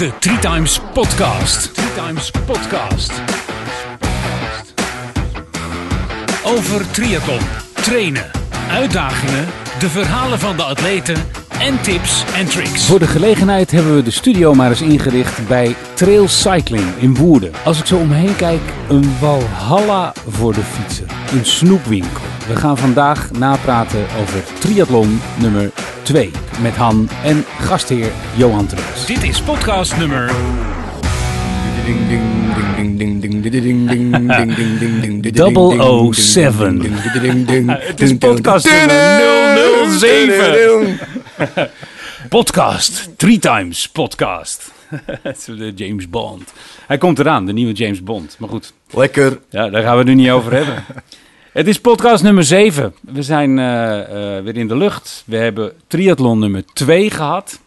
De Three Times Podcast. Three Times Podcast. Over triathlon, trainen, uitdagingen, de verhalen van de atleten en tips en tricks. Voor de gelegenheid hebben we de studio maar eens ingericht bij Trail Cycling in Woerden. Als ik zo omheen kijk, een walhalla voor de fietser. Een snoepwinkel. We gaan vandaag napraten over triathlon nummer 2 met Han en gastheer Johan Treus. Dit is podcast nummer... Double 07. Het is podcast nummer 007. Podcast. Three times podcast. De James Bond. Hij komt eraan, de nieuwe James Bond. Maar goed, Lekker. ja, daar gaan we het nu niet over hebben. Het is podcast nummer 7. We zijn eh, eh, weer in de lucht. We hebben triathlon nummer 2 gehad.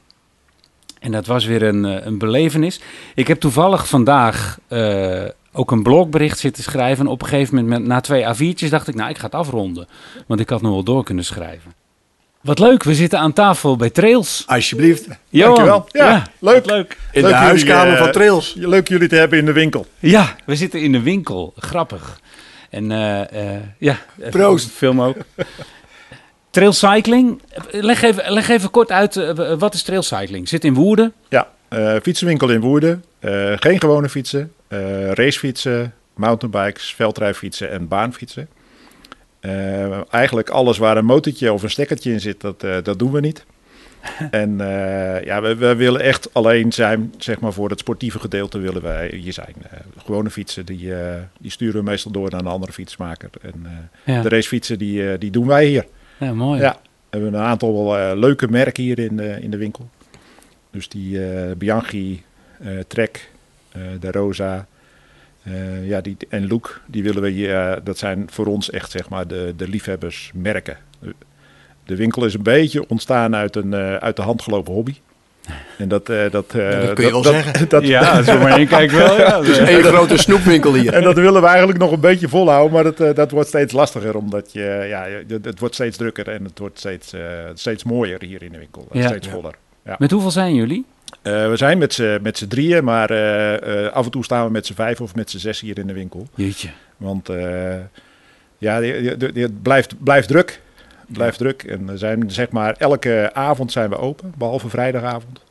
En dat was weer een, eh, een belevenis. Ik heb toevallig vandaag eh, ook een blogbericht zitten schrijven. Op een gegeven moment, met, na twee A4'tjes, dacht ik, nou, ik ga het afronden. Want ik had nog wel door kunnen schrijven. Wat leuk, we zitten aan tafel bij Trails. Alsjeblieft. Johan. Dankjewel. Ja, leuk. wat leuk. In Leuk de huiskamer van Trails. Leuk jullie te hebben in de winkel. Ja, we zitten in de winkel. Grappig. En eh, eh, ja, Proost. Film ook. Trailcycling. Leg even, leg even kort uit, eh, wat is trailcycling? Zit in Woerden. Ja, eh, fietsenwinkel in Woerden. Eh, geen gewone fietsen. eh, racefietsen, mountainbikes, veldrijfietsen en baanfietsen. Eh, eigenlijk alles waar een motortje of een stekkertje in zit, dat, eh, dat doen we niet. En eh, ja, we, we willen echt alleen zijn, zeg maar voor het sportieve gedeelte willen wij hier zijn. Eh, gewone fietsen, die, eh, die sturen we meestal door naar een andere fietsmaker. En Ja, de racefietsen, die, die doen wij hier. ja mooi. Ja, we hebben een aantal leuke merken hier in de, in de winkel. Dus die Bianchi, Trek, de Rosa ja, die, en Look, die willen we dat zijn voor ons echt zeg maar de, de liefhebbersmerken. De, winkel is een beetje ontstaan uit een eh, uit de hand gelopen hobby. En dat, eh, dat, eh, dat kun je wel zeggen. Dat, Ja, zo maar één kijk wel. Ja. Het is één grote snoepwinkel hier. en dat willen we eigenlijk nog een beetje volhouden, maar dat, eh, dat wordt steeds lastiger, omdat je, ja, het, het wordt steeds drukker en het wordt steeds, eh, steeds mooier hier in de winkel. Ja. Steeds voller. Met hoeveel zijn jullie? Eh, we zijn met z'n met z'n drieën, maar eh, eh, af en toe staan we met z'n vijf of met z'n zes hier in de winkel. Jeetje. Want eh, ja, het blijft, blijft druk. Het blijft druk. En er zijn zeg maar elke avond zijn we open, behalve vrijdagavond.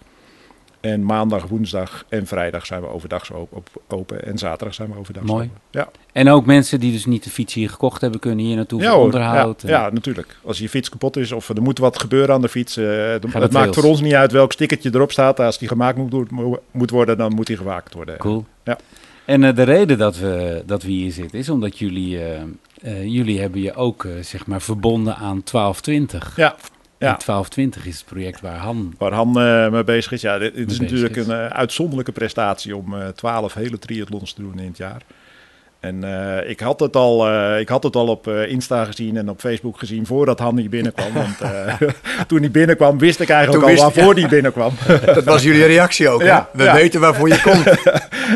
En maandag, woensdag en vrijdag zijn we overdag op, op, open. En zaterdag zijn we overdag Mooi. open. Ja, En ook mensen die dus niet de fiets hier gekocht hebben, kunnen hier naartoe ja, voor onderhoud. Ja, en- ja, natuurlijk. Als je fiets kapot is of er moet wat gebeuren aan de fiets. eh, het maakt Trails. voor ons niet uit welk stickertje erop staat. Als die gemaakt moet, moet worden, dan moet die gewaakt worden. Cool. Ja. En eh, de reden dat we, dat we hier zitten is omdat jullie, eh, jullie hebben je ook eh, zeg maar verbonden aan 1220. Ja, ja. 1220 is het project waar Han... Waar Han eh, mee bezig is. Ja, dit, dit is natuurlijk is. een eh, uitzonderlijke prestatie om eh, twaalf hele triathlons te doen in het jaar. En eh, ik, had het al, eh, ik had het al op eh, Insta gezien en op Facebook gezien voordat Han hier binnenkwam. Want eh, toen hij binnenkwam wist ik eigenlijk Toen al wist- waarvoor hij binnenkwam. Dat was jullie reactie ook. hè? Ja, We ja. weten waarvoor je komt.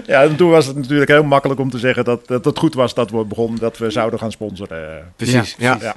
ja, en toen was het natuurlijk heel makkelijk om te zeggen dat, dat het goed was dat we begonnen, dat we zouden gaan sponsoren. Precies. Ja. Ja.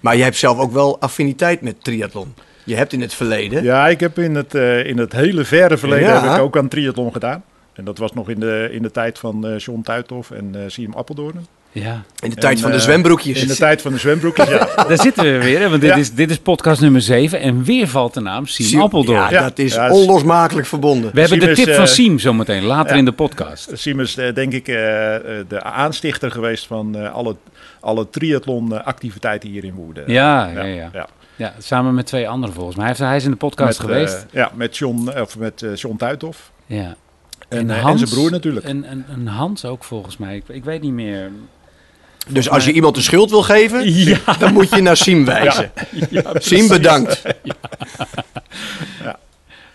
Maar je hebt zelf ook wel affiniteit met triathlon. Je hebt in het verleden. Ja, ik heb in het, eh, in het hele verre verleden Ja. heb ik ook aan triathlon gedaan. En dat was nog in de, in de tijd van eh John Tuithoff en eh Siem Appeldoorn. Ja, In de tijd En, van de eh, zwembroekjes. In de tijd van de zwembroekjes, ja. daar zitten we weer, hè, want dit, Ja. is, dit is podcast nummer 7 en weer valt de naam Siem Siem- Appeldoorn. Ja, Ja. dat is Ja, onlosmakelijk verbonden. We hebben Siem de is, tip van Siem zometeen, later ja. in de podcast. Siem is eh, denk ik eh, eh, de aanstichter geweest van eh, alle, alle triathlon-activiteiten hier in Woerden. Ja, ja, ja. ja. Ja, samen met twee anderen volgens mij. Hij, heeft, hij is in de podcast Met, geweest. ja, met John, of met eh, John Tuithoff. ja. En, eh, en zijn broer natuurlijk. En, en, en Hans ook volgens mij. Ik, ik weet niet meer. Dus als je iemand de schuld wil geven, Ja. dan moet je naar Siem wijzen. Siem, bedankt.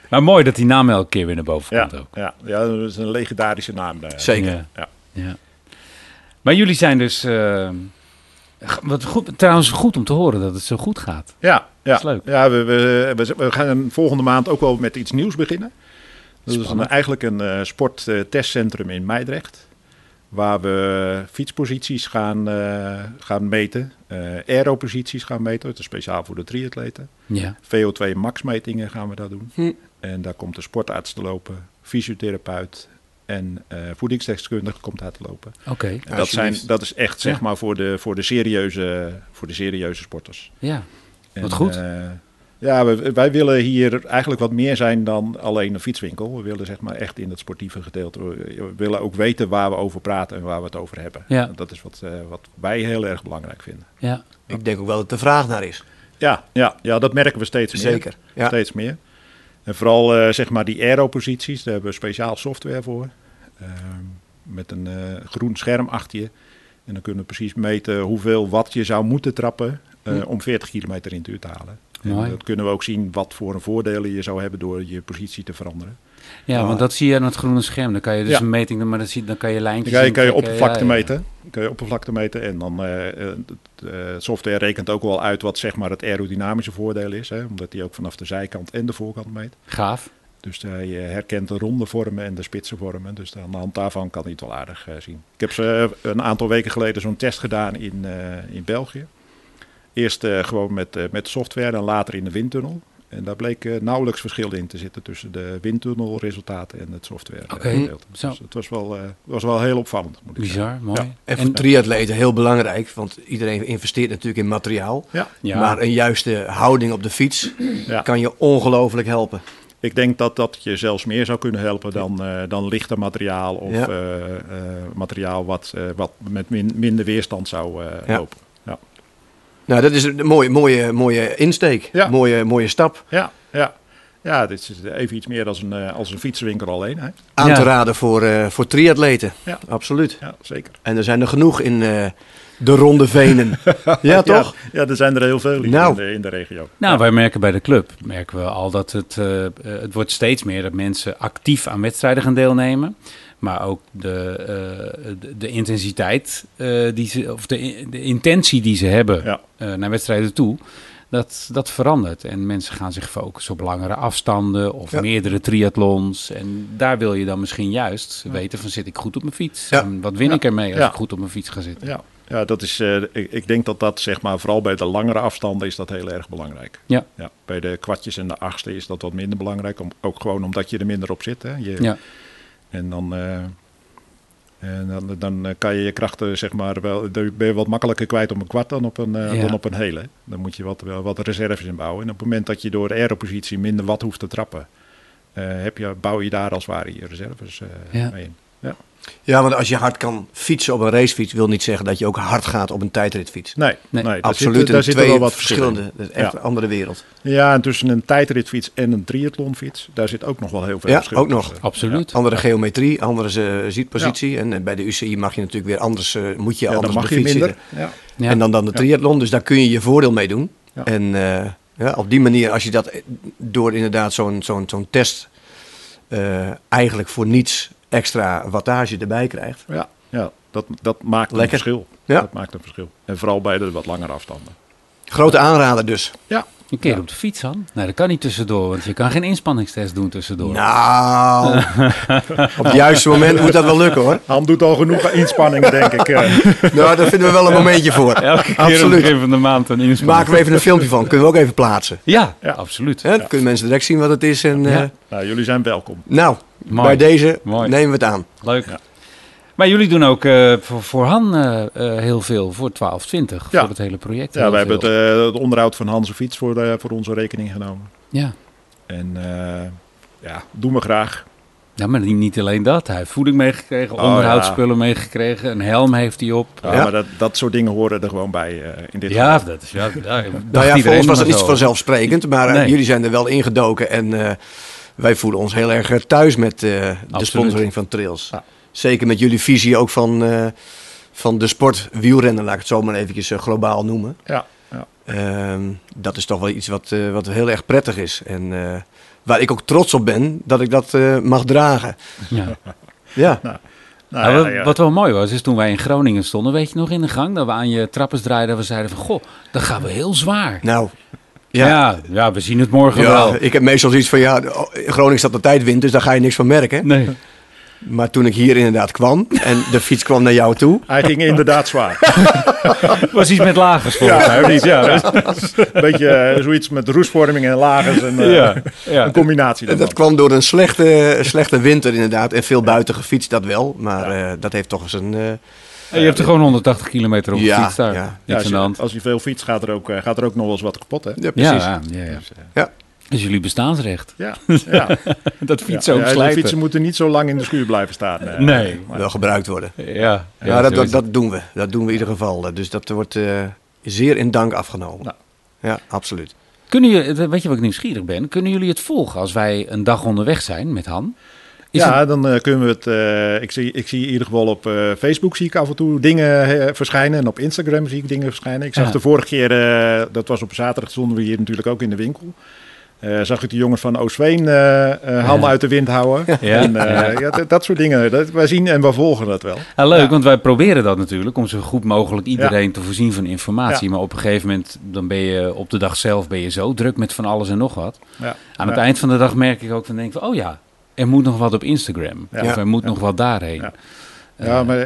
Maar mooi dat die naam elke keer weer naar boven Ja, komt ook. ja, ja, dat is een legendarische naam. eh. Zeker. Ja. Ja. Ja. Maar jullie zijn dus... eh, wat goed, trouwens goed om te horen dat het zo goed gaat. Ja, ja. is leuk. Ja, we, we, we, we gaan volgende maand ook wel met iets nieuws beginnen. Dat is een, eigenlijk een eh, sporttestcentrum in Meidrecht. Waar we fietsposities gaan, eh, gaan meten. eh aeroposities gaan meten. Het is speciaal voor de triatleten. Ja. VO2 max metingen gaan we daar doen. Hm. En daar komt de sportarts te lopen. fysiotherapeut en eh voedingsdeskundige komt uit te lopen. Oké, En dat, zijn, Alsjeblieft. dat is echt zeg Ja. maar voor de, voor de, serieuze, voor de serieuze sporters. ja. En, Wat goed. Ja, wij, wij willen hier eigenlijk wat meer zijn dan alleen een fietswinkel. We willen zeg maar echt in het sportieve gedeelte. We, willen ook weten waar we over praten en waar we het over hebben. Ja. Dat is wat, eh, wat wij heel erg belangrijk vinden. ja. Ik denk ook wel dat de vraag naar is. Ja, ja, ja dat merken we steeds meer. Zeker. Ja. Steeds meer. En vooral eh, zeg maar die aero-posities, daar hebben we speciaal software voor. Ehm, met een eh, groen scherm achter je. En dan kunnen we precies meten hoeveel watt je zou moeten trappen eh, Hm. om 40 kilometer in het uur te halen. En dan kunnen we ook zien wat voor een voordelen je zou hebben door je positie te veranderen. ja, want dat zie je aan het groene scherm. Dan kan je dus Ja. een meting doen, maar dan, zie, dan kan je lijntjes Dan kan je, kan je oppervlakte Ja, ja. meten. Kan je oppervlakte meten en dan eh, eh, de eh, software rekent ook wel uit wat zeg maar het aerodynamische voordeel is. Hè, omdat die ook vanaf de zijkant en de voorkant meet. Gaaf. Dus hij eh, herkent de ronde vormen en de spitse vormen. Dus aan de hand daarvan kan hij het wel aardig eh, zien. Ik heb ze eh, een aantal weken geleden zo'n test gedaan in, eh, in België. Eerst eh, gewoon met, eh, met software en later in de windtunnel. En daar bleek eh, nauwelijks verschil in te zitten tussen de windtunnelresultaten en het software. eh, Oké, gedeelte. zo. Dus het was wel, eh, was wel heel opvallend. Moet ik zeggen. Bizar, mooi. Ja. En voor triatleten heel belangrijk, want iedereen investeert natuurlijk in materiaal. Ja, Ja. Maar een juiste houding op de fiets ja. kan je ongelooflijk helpen. Ik denk dat dat je zelfs meer zou kunnen helpen dan, eh, dan lichter materiaal of Ja. eh, eh, materiaal wat, eh, wat met min- minder weerstand zou eh, Ja. lopen. Nou, dat is een mooie, mooie, mooie insteek. Ja. Mooie, mooie stap. Ja, ja. ja, dit is even iets meer als een, eh, als een fietswinkel alleen. Hè? Aan Ja. te raden voor, eh, voor triatleten. Ja. Absoluut. Ja, zeker. En er zijn er genoeg in eh, de Ronde Venen. ja, toch? Ja, ja, er zijn er heel veel Nou. in, de, in de regio. Nou, wij merken bij de club, merken we al dat het, het wordt steeds meer dat mensen actief aan wedstrijden gaan deelnemen. Maar ook de, eh, de, de intensiteit, eh, die ze, of de, de intentie die ze hebben Ja. eh, naar wedstrijden toe, dat, dat verandert. En mensen gaan zich focussen op langere afstanden of Ja. meerdere triathlons. En daar wil je dan misschien juist weten van zit ik goed op mijn fiets? En wat win ik ermee als ik goed op mijn fiets ga zitten? Ja, ja dat is, ik, ik denk dat dat zeg maar, vooral bij de langere afstanden is dat heel erg belangrijk. Ja. Ja, bij de kwartjes en de achtste is dat wat minder belangrijk. Om, ook gewoon omdat je er minder op zit. Hè. Je, Ja. En dan, eh, en dan, dan eh, kan je je krachten, zeg maar, wel, ben je wat makkelijker kwijt op een kwart dan op een, eh, Ja. dan op een hele. Dan moet je wat, wel wat reserves inbouwen. En op het moment dat je door de aeropositie minder wat hoeft te trappen, eh, heb je, bouw je daar als het ware je reserves eh, Ja. mee in. Ja. Ja, want als je hard kan fietsen op een racefiets, wil niet zeggen dat je ook hard gaat op een tijdritfiets. Nee, Nee, Absoluut, daar zitten twee wel wat verschillende. Dat is echt Ja. een andere wereld. Ja, en tussen een tijdritfiets en een triathlonfiets, daar zit ook nog wel heel veel Ja, verschil ook nog. tussen. Absoluut. Andere geometrie, andere uh, zietpositie. En eh, bij de UCI mag je natuurlijk weer anders, eh, moet je Ja, dan anders mag je minder. En dan, dan de triathlon, dus daar kun je je voordeel mee doen. Ja. En eh, ja, op die manier, als je dat door inderdaad zo'n zo'n zo'n test eh, eigenlijk voor niets extra wattage erbij krijgt. Ja, ja dat, dat maakt een verschil. Ja. Dat maakt een verschil. En vooral bij de wat langere afstanden. Grote aanrader dus. Ja, Een keer Ja. op de fiets, Han. Nee, dat kan niet tussendoor, want je kan geen inspanningstest doen tussendoor. Nou, op het juiste moment moet dat wel lukken hoor. Han doet al genoeg inspanningen, denk ik. eh. Nou, daar vinden we wel een momentje voor. Elke keer Absoluut. begin van de maand een inspanning. Maken we even een filmpje van, kunnen we ook even plaatsen. Ja, Ja. absoluut. Hè? Dan kunnen mensen direct zien wat het is. En, eh, nou, jullie zijn welkom. Nou, Mooi. bij deze Mooi. nemen we het aan. Leuk. Maar jullie doen ook eh, voor, voor Han eh, eh, heel veel, voor 1220, Ja. voor het hele project. Ja, wij hebben het, eh, het onderhoud van Hans' fiets voor, de, voor onze rekening genomen. Ja. En eh, ja, doen we graag. ja, maar niet, niet alleen dat. Hij heeft voeding meegekregen, Oh, onderhoudsspullen meegekregen, een helm heeft hij op. Ja, Ja. Maar dat, dat soort dingen horen er gewoon bij eh, in dit Ja, geval. dat is ja. Nou ja, voor ons was het niet vanzelfsprekend, maar Nee. jullie zijn er wel ingedoken en eh, wij voelen ons heel erg thuis met eh, de sponsoring van Trails. Ja. Zeker met jullie visie ook van, eh, van de sport wielrennen, laat ik het zo maar eventjes eh, globaal noemen. Ja, ja. Ehm, dat is toch wel iets wat, eh, wat heel erg prettig is en eh, waar ik ook trots op ben dat ik dat eh, mag dragen. Ja. Ja, Nou, Nou, ja, wat- ja. Wat wel mooi was, is toen wij in Groningen stonden, weet je nog, in de gang, dat we aan je trappers draaiden, dat we zeiden van, goh, dat gaan we heel zwaar. nou. Ja, Ja, ja, we zien het morgen ja, wel. ik heb meestal zoiets van, ja, in Groningen staat de tijd wind, dus daar ga je niks van merken. Nee. Maar toen ik hier inderdaad kwam en de fiets kwam naar jou toe. Hij ging inderdaad zwaar. was iets met lagers volgens Ja. mij? Ja, Een beetje eh, zoiets met roestvorming en lagers. En, eh, ja, ja. Een combinatie En daarvan. dat kwam door een slechte, slechte winter inderdaad. En veel buiten gefietst, dat wel. Maar eh, dat heeft toch eens een... eh, En je hebt er gewoon 180 kilometer op Ja, gefietst daar. ja. Als, je, als je veel fietst, gaat er, ook, gaat er ook nog wel eens wat kapot. Hè? ja, Ja, precies. ja, ja, ja. Dus, jullie bestaansrecht. ja, ja. Dat fietsen ja, ook ja, de slijten. fietsen moeten niet zo lang in de schuur blijven staan. eh. Nee. Maar- Wel gebruikt worden. Ja, Ja, ja, dat, dat, doen we. Dat doen we in ieder geval. Dus dat wordt eh, zeer in dank afgenomen. Nou. Ja, absoluut. Kunnen jullie, weet je wat ik nieuwsgierig ben? Kunnen jullie het volgen als wij een dag onderweg zijn met Han? Is ja, het- dan eh, kunnen we het. eh, ik, zie, ik zie in ieder geval op eh, Facebook zie ik af en toe dingen verschijnen. En op Instagram zie ik dingen verschijnen. Ik zag Ja. de vorige keer, dat was op zaterdag, stonden we hier natuurlijk ook in de winkel. Eh, zag ik de jongens van Oostveen eh eh handen Ja. uit de wind houden. Ja. En, ja, dat, dat soort dingen. Dat, wij zien en we volgen dat wel. Ah, leuk, want wij proberen dat natuurlijk om zo goed mogelijk iedereen te voorzien van informatie. Maar op een gegeven moment, dan ben je op de dag zelf ben je zo druk met van alles en nog wat. Ja. Aan het eind van de dag merk ik ook, dan denk ik van, oh ja, er moet nog wat op Instagram. Ja. Of er moet nog wat daarheen. Ja. Ja, maar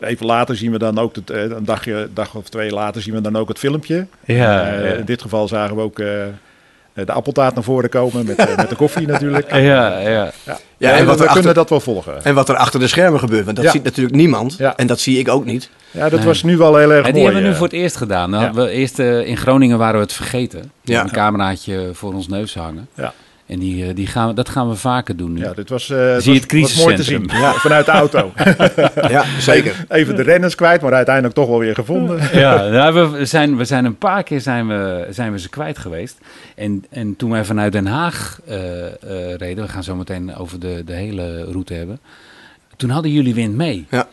even later zien we dan ook, het, een dagje, dag of twee later zien we dan ook het filmpje. ja. In dit geval zagen we ook de appeltaart naar voren komen met, eh, met de koffie natuurlijk. ja, ja. Ja, Ja, en en wat we kunnen dat wel volgen. En wat er achter de schermen gebeurt. Want dat Ja. ziet natuurlijk niemand. Ja. En dat zie ik ook niet. Ja, dat Nee. was nu wel heel erg die mooi. hebben we nu eh. voor het eerst gedaan. Hadden we eerst eh, in Groningen waren we het vergeten. We Ja. hebben een cameraatje voor ons neus hangen. Ja. En die, eh, die gaan we, dat gaan we vaker doen nu. Ja, dit was, eh Zie je was, het was mooi te zien. Ja, vanuit de auto. Ja, zeker. Even de renners kwijt, maar uiteindelijk toch wel weer gevonden. Ja, nou, we, zijn, we zijn een paar keer zijn we, zijn we ze kwijt geweest. En, en toen wij vanuit Den Haag eh, eh, reden, we gaan zo meteen over de, de hele route hebben. Toen hadden jullie wind mee. Ja.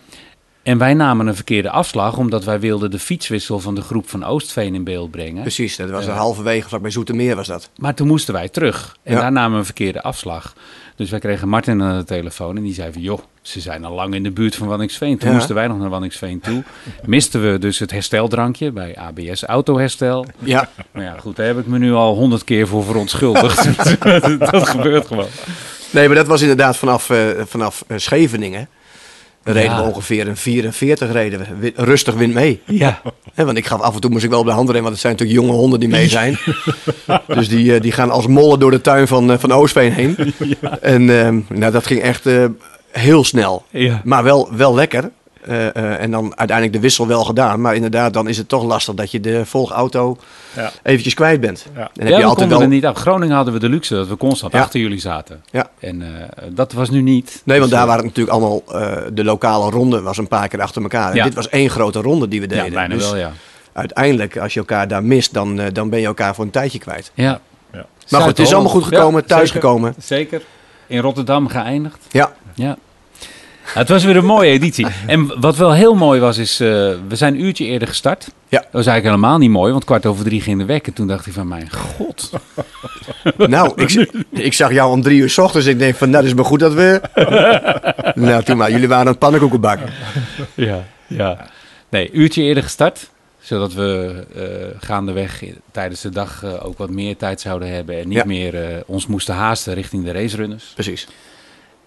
En wij namen een verkeerde afslag, omdat wij wilden de fietswissel van de groep van Oostveen in beeld brengen. Precies, dat was Ja. er halverwege, vlak bij Zoetermeer was dat. Maar toen moesten wij terug. En Ja. daar namen we een verkeerde afslag. Dus wij kregen Martin aan de telefoon en die zei van... joh, ze zijn al lang in de buurt van Wanningsveen. Toen Ja. moesten wij nog naar Wanningsveen toe. Misten we dus het hersteldrankje bij ABS Autoherstel. Ja, Maar ja, goed, daar heb ik me nu al honderd keer voor verontschuldigd. dat gebeurt gewoon. nee, maar dat was inderdaad vanaf, eh, vanaf eh, Reden Ja. we ongeveer een 44 reden we. Rustig wind mee. Ja, want ik gaf af en toe moest ik wel op de handen rennen, want het zijn natuurlijk jonge honden die mee zijn. dus die, eh, die gaan als mollen door de tuin van, eh, van Oostveen heen. En ehm, nou, dat ging echt eh, heel snel. ja. Maar wel, wel lekker. Eh, eh, en dan uiteindelijk de wissel wel gedaan. Maar inderdaad, dan is het toch lastig dat je de volgauto Ja. eventjes kwijt bent. Ja. Dan heb ja, je we altijd konden wel... er niet af. Groningen hadden we de luxe dat we constant Ja. achter jullie zaten. Ja. En eh, dat was nu niet. Nee, want Dus, daar waren het natuurlijk allemaal... eh, de lokale ronde was een paar keer achter elkaar. En dit was één grote ronde die we deden. Ja, bijna dus wel, ja. uiteindelijk, als je elkaar daar mist, dan, eh, dan ben je elkaar voor een tijdje kwijt. ja. Ja. Maar goed, het is allemaal goed gekomen, thuis zeker. gekomen. Zeker. In Rotterdam geëindigd. Ja, Ja. Het was weer een mooie editie. En wat wel heel mooi was, is... eh, we zijn een uurtje eerder gestart. Ja. Dat was eigenlijk helemaal niet mooi, want kwart over drie ging de wekker. Toen dacht ik van, mijn god. nou, ik, ik zag jou om drie uur s ochtends. Ik denk van, nou, het is maar goed dat we... nou, toen maar. Jullie waren aan het pannenkoeken bakken. Ja, ja. Nee, uurtje eerder gestart. Zodat we eh, gaandeweg tijdens de dag eh, ook wat meer tijd zouden hebben. En niet Ja. meer ons moesten haasten richting de racerunners. Precies.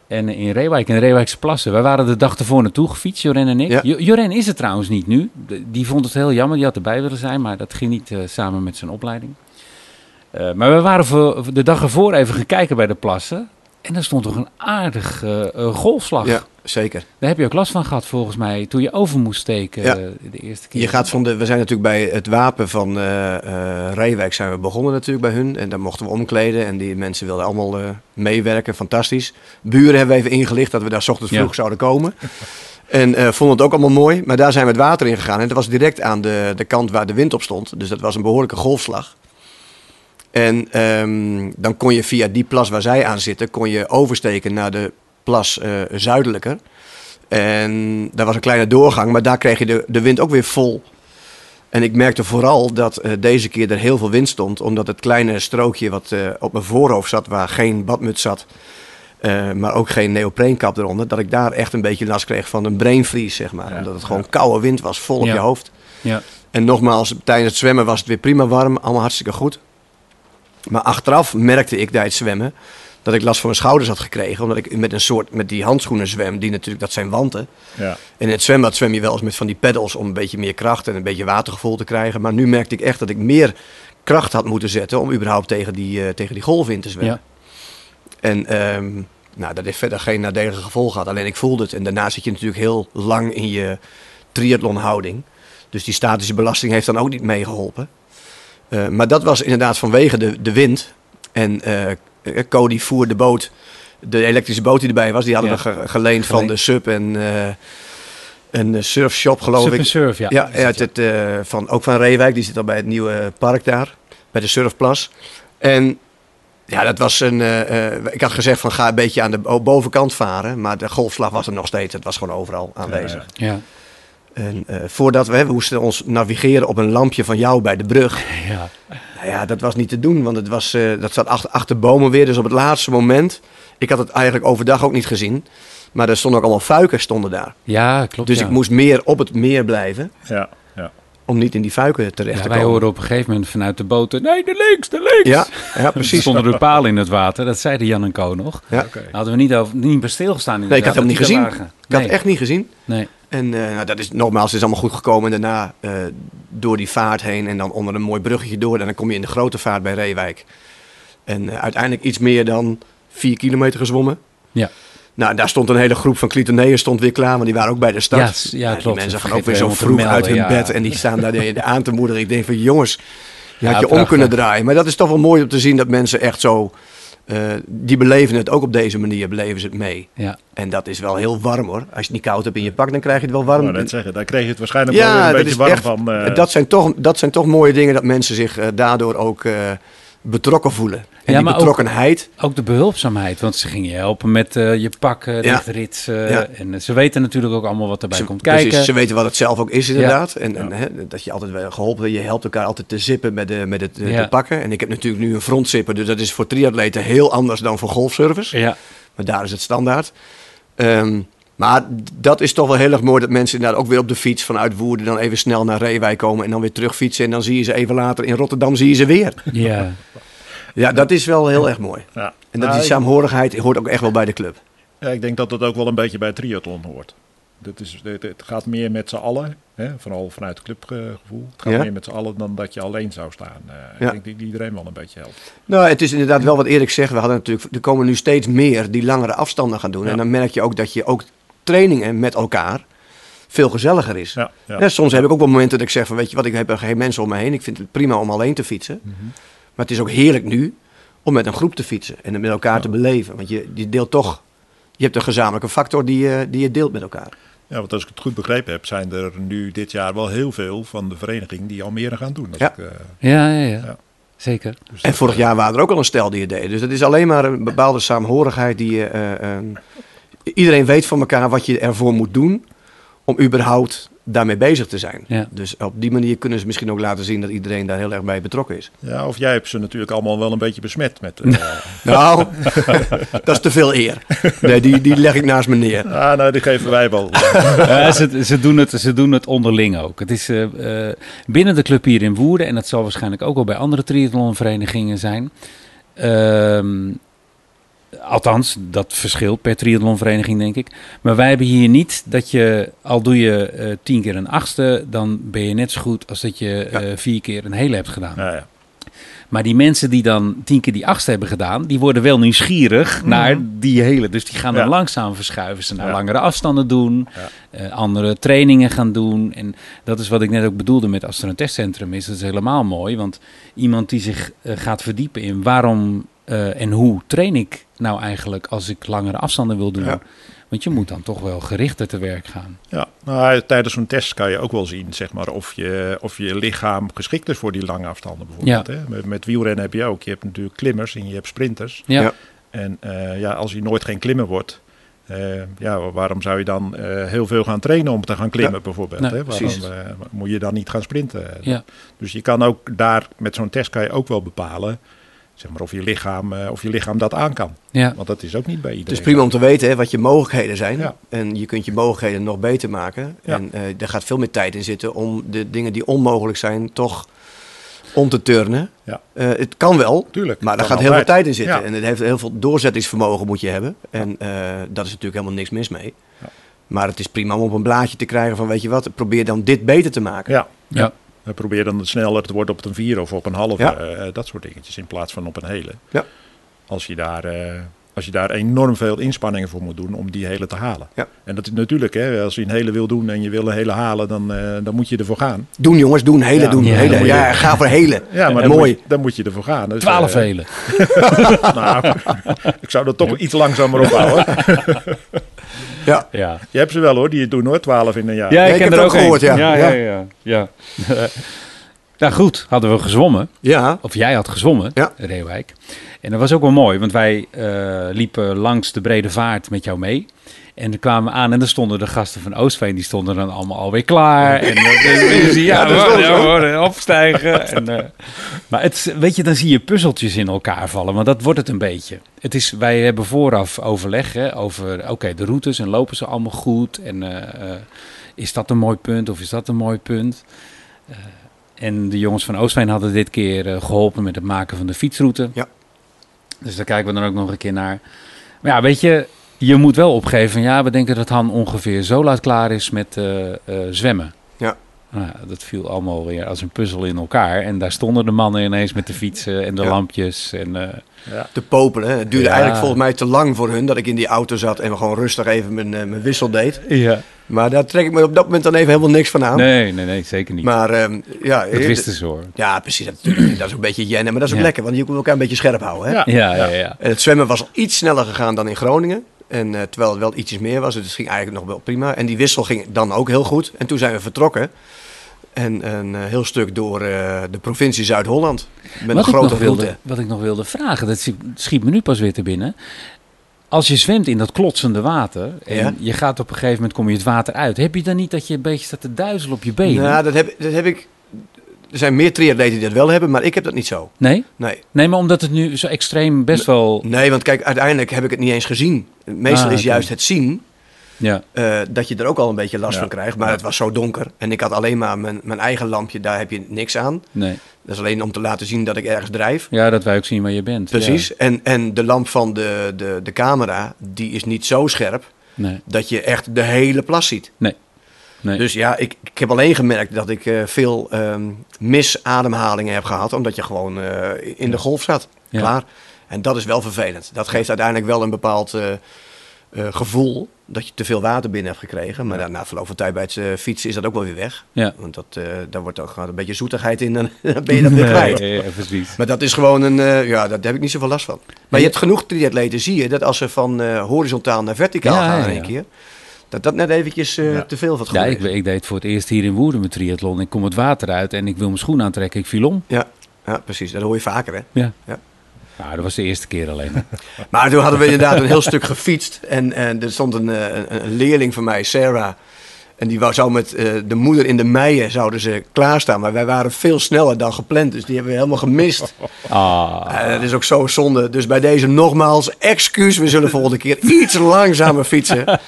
En in Reewijk, in de Reewijkse Plassen. Wij waren de dag ervoor naartoe gefietst, Joren en ik. Ja. Jo- Joren is er trouwens niet nu. Die vond het heel jammer, die had erbij willen zijn. Maar dat ging niet eh, samen met zijn opleiding. Eh, maar we waren voor, de dag ervoor even gaan kijken bij de plassen. En daar stond toch een aardig eh, eh, golfslag. Ja, zeker. Daar heb je ook last van gehad volgens mij toen je over moest steken Ja. eh, de eerste keer. Je gaat van de, we zijn natuurlijk bij het wapen van eh, Reewijk zijn we begonnen natuurlijk bij hun. En daar mochten we omkleden en die mensen wilden allemaal meewerken. Fantastisch. Buren hebben we even ingelicht dat we daar ochtends Ja. vroeg zouden komen. En vonden het ook allemaal mooi. Maar daar zijn we het water in gegaan. En dat was direct aan de, de kant waar de wind op stond. Dus dat was een behoorlijke golfslag. En ehm, dan kon je via die plas waar zij aan zitten, kon je oversteken naar de plas eh, zuidelijker. En daar was een kleine doorgang, maar daar kreeg je de, de wind ook weer vol. En ik merkte vooral dat eh, deze keer er heel veel wind stond, omdat het kleine strookje wat eh, op mijn voorhoofd zat, waar geen badmuts zat, maar ook geen neopreenkap eronder, dat ik daar echt een beetje last kreeg van een brainfreeze, zeg maar. Ja, omdat het gewoon koude wind was, vol op Ja. je hoofd. Ja. En nogmaals, tijdens het zwemmen was het weer prima warm, allemaal hartstikke goed. Maar achteraf merkte ik bij het zwemmen dat ik last van mijn schouders had gekregen. Omdat ik met een soort, met die handschoenen zwem, die natuurlijk, dat zijn wanten. Ja. En in het zwembad zwem je wel eens met van die pedals om een beetje meer kracht en een beetje watergevoel te krijgen. Maar nu merkte ik echt dat ik meer kracht had moeten zetten om überhaupt tegen die, eh, tegen die golven in te zwemmen. En ehm, nou, dat heeft verder geen nadelige gevolgen gehad. Alleen ik voelde het. En daarna zit je natuurlijk heel lang in je triathlonhouding. Dus die statische belasting heeft dan ook niet meegeholpen. Eh, maar dat was inderdaad vanwege de, de wind. En eh, Cody voer de boot, de elektrische boot die erbij was, die hadden Ja. we ge- geleend van de sub en eh, een surfshop geloof Surf ik. surf, ja. Ja, uit het, eh, van, ook van Reewijk. Die zit al bij het nieuwe park daar. Bij de Surfplas. En ja, dat was een... eh, eh, ik had gezegd van ga een beetje aan de bo- bovenkant varen. Maar de golfslag was er nog steeds. Het was gewoon overal aanwezig. Ja. En eh, voordat we, we moesten ons navigeren op een lampje van jou bij de brug. Ja. Nou ja, dat was niet te doen. Want het was, eh, dat zat achter, achter bomen weer. Dus op het laatste moment... Ik had het eigenlijk overdag ook niet gezien. Maar er stonden ook allemaal fuiken stonden daar. ja, klopt. Dus ja. ik moest meer op het meer blijven. Ja, ja. Om niet in die fuiken terecht Ja, te wij komen. hoorden op een gegeven moment vanuit de boten... Nee, de links, de links! Ja, ja Er precies. stonden er palen in het water. Dat zeiden Jan en Co nog. Ja. Hadden we niet, over, niet bij stilgestaan. Nee, ik had hem niet gezien. Ik had het echt niet gezien. Nee. En eh, nou, dat is nogmaals, het is allemaal goed gekomen. En daarna eh, door die vaart heen en dan onder een mooi bruggetje door. En dan kom je in de grote vaart bij Reewijk. En eh, uiteindelijk iets meer dan vier kilometer gezwommen. Ja. Nou, daar stond een hele groep van Clitoneeën stond weer klaar, want die waren ook bij de start. Ja, ja, die klopt. mensen gaan ook weer we zo vroeg melden, uit hun ja. bed en die staan daar de- aan te moedigen. Ik denk van jongens, je Ja, had je om kunnen draaien. Maar dat is toch wel mooi om te zien dat mensen echt zo, eh, die beleven het ook op deze manier, beleven ze het mee. Ja. En dat is wel heel warm hoor. Als je het niet koud hebt in je pak, dan krijg je het wel Ik warm. wou net zeggen, daar kreeg je het waarschijnlijk wel een dat beetje warm echt, van. eh, dat, zijn toch, dat zijn toch mooie dingen dat mensen zich eh, daardoor ook eh, betrokken voelen. En Ja, die ook- betrokkenheid, Ook de behulpzaamheid, want ze gingen je helpen met eh, je pak Ja. dichtritsen. Ja. En eh, ze weten natuurlijk ook allemaal wat erbij ze, komt precies, kijken. ze weten wat het zelf ook is inderdaad. En, en hè, dat je altijd wel geholpen je helpt elkaar altijd te zippen met de, met het, de, de pakken. En ik heb natuurlijk nu een frontzipper, dus dat is voor triatleten heel anders dan voor golfservice. Ja, Maar daar is het standaard. Ehm, maar dat is toch wel heel erg mooi dat mensen inderdaad ook weer op de fiets vanuit Woerden dan even snel naar Reewijk komen en dan weer terug fietsen. En dan zie je ze even later in Rotterdam zie je ze weer. ja. Ja, dat is wel heel erg mooi. ja. En dat Nou, die saamhorigheid hoort ook echt wel bij de club. Ja, ik denk dat dat ook wel een beetje bij triathlon hoort. Dat is, het, het gaat meer met z'n allen, hè, vooral vanuit het clubgevoel. Het gaat Ja. meer met z'n allen dan dat je alleen zou staan. Eh, Ja. Ik denk dat iedereen wel een beetje helpt. Nou, het is inderdaad wel wat Erik zegt. We hadden natuurlijk, er komen nu steeds meer die langere afstanden gaan doen. En dan merk je ook dat je ook trainingen met elkaar veel gezelliger is. Ja, ja. Ja, soms heb ik ook wel momenten dat ik zeg van, weet je wat, ik heb er geen mensen om me heen. Ik vind het prima om alleen te fietsen. Mhm. Maar het is ook heerlijk nu om met een groep te fietsen en het met elkaar Ja. te beleven. Want je, je deelt toch, je hebt een gezamenlijke factor die je, die je deelt met elkaar. Ja, want als ik het goed begrepen heb, zijn er nu dit jaar wel heel veel van de vereniging die Almere gaan doen. Ja. ik, eh, Ja, ja, ja. Ja. Zeker. dus En vorig eh, jaar waren er ook al een stel die het deden. Dus het is alleen maar een bepaalde saamhorigheid die je... eh, ehm, iedereen weet van elkaar wat je ervoor moet doen om überhaupt daarmee bezig te zijn. Ja. Dus op die manier kunnen ze misschien ook laten zien dat iedereen daar heel erg bij betrokken is. Ja, of jij hebt ze natuurlijk allemaal wel een beetje besmet met. eh, Nou, dat is te veel eer. Nee, die, die leg ik naast me neer. ah, nou, die geven wij wel. Ja, ze, ze, doen het, ze doen het onderling ook. Het is eh, eh, binnen de club hier in Woerden, en dat zal waarschijnlijk ook wel bij andere triathlonverenigingen zijn. Ehm, althans, dat verschilt per triathlonvereniging, denk ik. Maar wij hebben hier niet dat je, al doe je eh, tien keer een achtste, dan ben je net zo goed als dat je Ja. eh, vier keer een hele hebt gedaan. Nou ja. Maar die mensen die dan tien keer die achtste hebben gedaan, die worden wel nieuwsgierig naar die hele. Dus die gaan dan. Ja. langzaam verschuiven. Ze naar Ja. langere afstanden doen, Ja. eh, andere trainingen gaan doen. En dat is wat ik net ook bedoelde met als er een testcentrum is. Dat is helemaal mooi, want iemand die zich gaat verdiepen in waarom en hoe train ik nou eigenlijk als ik langere afstanden wil doen. Ja. Want je moet dan toch wel gerichter te werk gaan. Ja, nou, tijdens zo'n test kan je ook wel zien zeg maar, of, je, of je lichaam geschikt is voor die lange afstanden bijvoorbeeld. Hè? Met, met wielrennen heb je ook. Je hebt natuurlijk klimmers en je hebt sprinters. Ja, Ja. En eh, ja, als je nooit geen klimmer wordt, eh, ja, waarom zou je dan eh, heel veel gaan trainen om te gaan klimmen bijvoorbeeld? Nee, hè? Waarom moet je dan niet gaan sprinten? Ja. Dus je kan ook daar, met zo'n test kan je ook wel bepalen zeg maar, of, je lichaam, eh, of je lichaam dat aan kan. ja. Want dat is ook niet bij Het iedereen. is prima om te weten hè, wat je mogelijkheden zijn. Ja. En je kunt je mogelijkheden nog beter maken. Ja. En eh er gaat veel meer tijd in zitten om de dingen die onmogelijk zijn toch om te turnen. Ja. Eh, het kan wel, Tuurlijk. maar daar gaat heel veel tijd in zitten. Ja. En het heeft heel veel doorzettingsvermogen moet je hebben. En eh, dat is natuurlijk helemaal niks mis mee. Ja. Maar het is prima om op een blaadje te krijgen van weet je wat, probeer dan dit beter te maken. Ja. Ja. We proberen dan sneller te worden op een vier of op een halve. Ja. eh, dat soort dingetjes in plaats van op een hele. Ja. Als je daar, eh, als je daar enorm veel inspanningen voor moet doen om die hele te halen. Ja. En dat is natuurlijk, hè, als je een hele wil doen en je wil een hele halen, dan, eh, dan moet je ervoor gaan. Doen jongens, doen, hele Ja. doen. Ja, hele. je- ja, ga voor hele. Ja, maar dan, mooi. Moet je, dan moet je ervoor gaan. Dus, Twaalf eh, helen. nou, ik zou dat toch iets langzamer ophouden. Ja. Ja. Je hebt ze wel hoor, die het doen hoor, 12 in een jaar. Ja, ik ik heb ken er het ook ook gehoord, een. ja. Ja, ja, ja. ja. nou goed, hadden we gezwommen. ja. Of jij had gezwommen, Ja. Reewijk. En dat was ook wel mooi, want wij eh, liepen langs de Brede Vaart met jou mee. En dan kwamen we aan en dan stonden de gasten van Oostveen, die stonden dan allemaal alweer klaar. En dus, ja, opstijgen. En, maar het, weet je, dan zie je puzzeltjes in elkaar vallen, want dat wordt het een beetje. Het is, wij hebben vooraf overleg hè, over, oké, de routes en lopen ze allemaal goed? En eh, eh, is dat een mooi punt of is dat een mooi punt? En de jongens van Oostveen hadden dit keer eh, geholpen met het maken van de fietsroute. Ja. Dus daar kijken we dan ook nog een keer naar. Maar ja, weet je, je moet wel opgeven. van, Ja, we denken dat Han ongeveer zo laat klaar is met eh, eh, zwemmen. Ja. Nou, ja, dat viel allemaal weer als een puzzel in elkaar. En daar stonden de mannen ineens met de fietsen en de Ja. lampjes. En, eh, te popelen. Het duurde Ja. eigenlijk volgens mij te lang voor hun dat ik in die auto zat en gewoon rustig even mijn, mijn wissel deed. ja. Maar daar trek ik me op dat moment dan even helemaal niks van aan. Nee, nee, nee, zeker niet. Maar ehm, ja, dat wisten ze hoor. ja, precies. Dat, natuurlijk, dat is een beetje jennen, maar dat is ook Ja. lekker, want je moet elkaar een beetje scherp houden. Hè? Ja. Ja, ja, ja. En het zwemmen was al iets sneller gegaan dan in Groningen. En, eh, terwijl het wel ietsjes meer was, dus het ging eigenlijk nog wel prima. En die wissel ging dan ook heel goed. En toen zijn we vertrokken. En een eh, heel stuk door eh, de provincie Zuid-Holland. Met Wat een ik, grote nog wilde, wat ik nog wilde vragen, dat schiet- schiet me nu pas weer te binnen. Als je zwemt in dat klotsende water en Ja. je gaat op een gegeven moment kom je het water uit, heb je dan niet dat je een beetje staat te duizelen op je benen? Nou, dat heb, dat heb ik... Er zijn meer triatleten die dat wel hebben, maar ik heb dat niet zo. Nee? Nee. Nee, maar omdat het nu zo extreem best wel... Nee, want kijk, uiteindelijk heb ik het niet eens gezien. Meestal Ah, is juist het zien Ja, eh, dat je er ook al een beetje last Ja. van krijgt. Maar Ja. het was zo donker. En ik had alleen maar mijn, mijn eigen lampje, daar heb je niks aan. nee. Dat is alleen om te laten zien dat ik ergens drijf. Ja, dat wij ook zien waar je bent. Precies. En, en de lamp van de, de, de camera, die is niet zo scherp. Nee, dat je echt de hele plas ziet. nee. Dus ja, ik, ik heb alleen gemerkt dat ik eh, veel ehm, misademhalingen heb gehad, omdat je gewoon eh, in de golf zat. Ja. Klaar. En dat is wel vervelend. Dat geeft uiteindelijk wel een bepaald eh, gevoel dat je te veel water binnen hebt gekregen. Maar na verloop van tijd bij het eh, fietsen is dat ook wel weer weg. Ja. Want dat, eh, daar wordt ook gewoon een beetje zoetigheid in en dan ben je dat weer kwijt. Nee. Maar dat is gewoon een, ja, daar heb ik niet zoveel last van. Maar je hebt genoeg triatleten, zie je, dat als ze van horizontaal naar verticaal Ja, gaan in één keer, dat dat net eventjes te veel van het Ja, ik, ik deed voor het eerst hier in Woerden met triathlon. Ik kom het water uit en ik wil mijn schoen aantrekken. Ik viel om. Ja, ja, precies. Dat hoor je vaker, hè. Ja. Nou, dat was de eerste keer alleen. Maar toen hadden we inderdaad een heel stuk gefietst. En, en er stond een, eh, een, een leerling van mij, Sarah. En die zou met eh, de moeder in de meien zouden ze klaarstaan. Maar wij waren veel sneller dan gepland. Dus die hebben we helemaal gemist. Ah, Eh, dat is ook zo zonde. Dus bij deze nogmaals, excuus. We zullen volgende keer iets langzamer fietsen.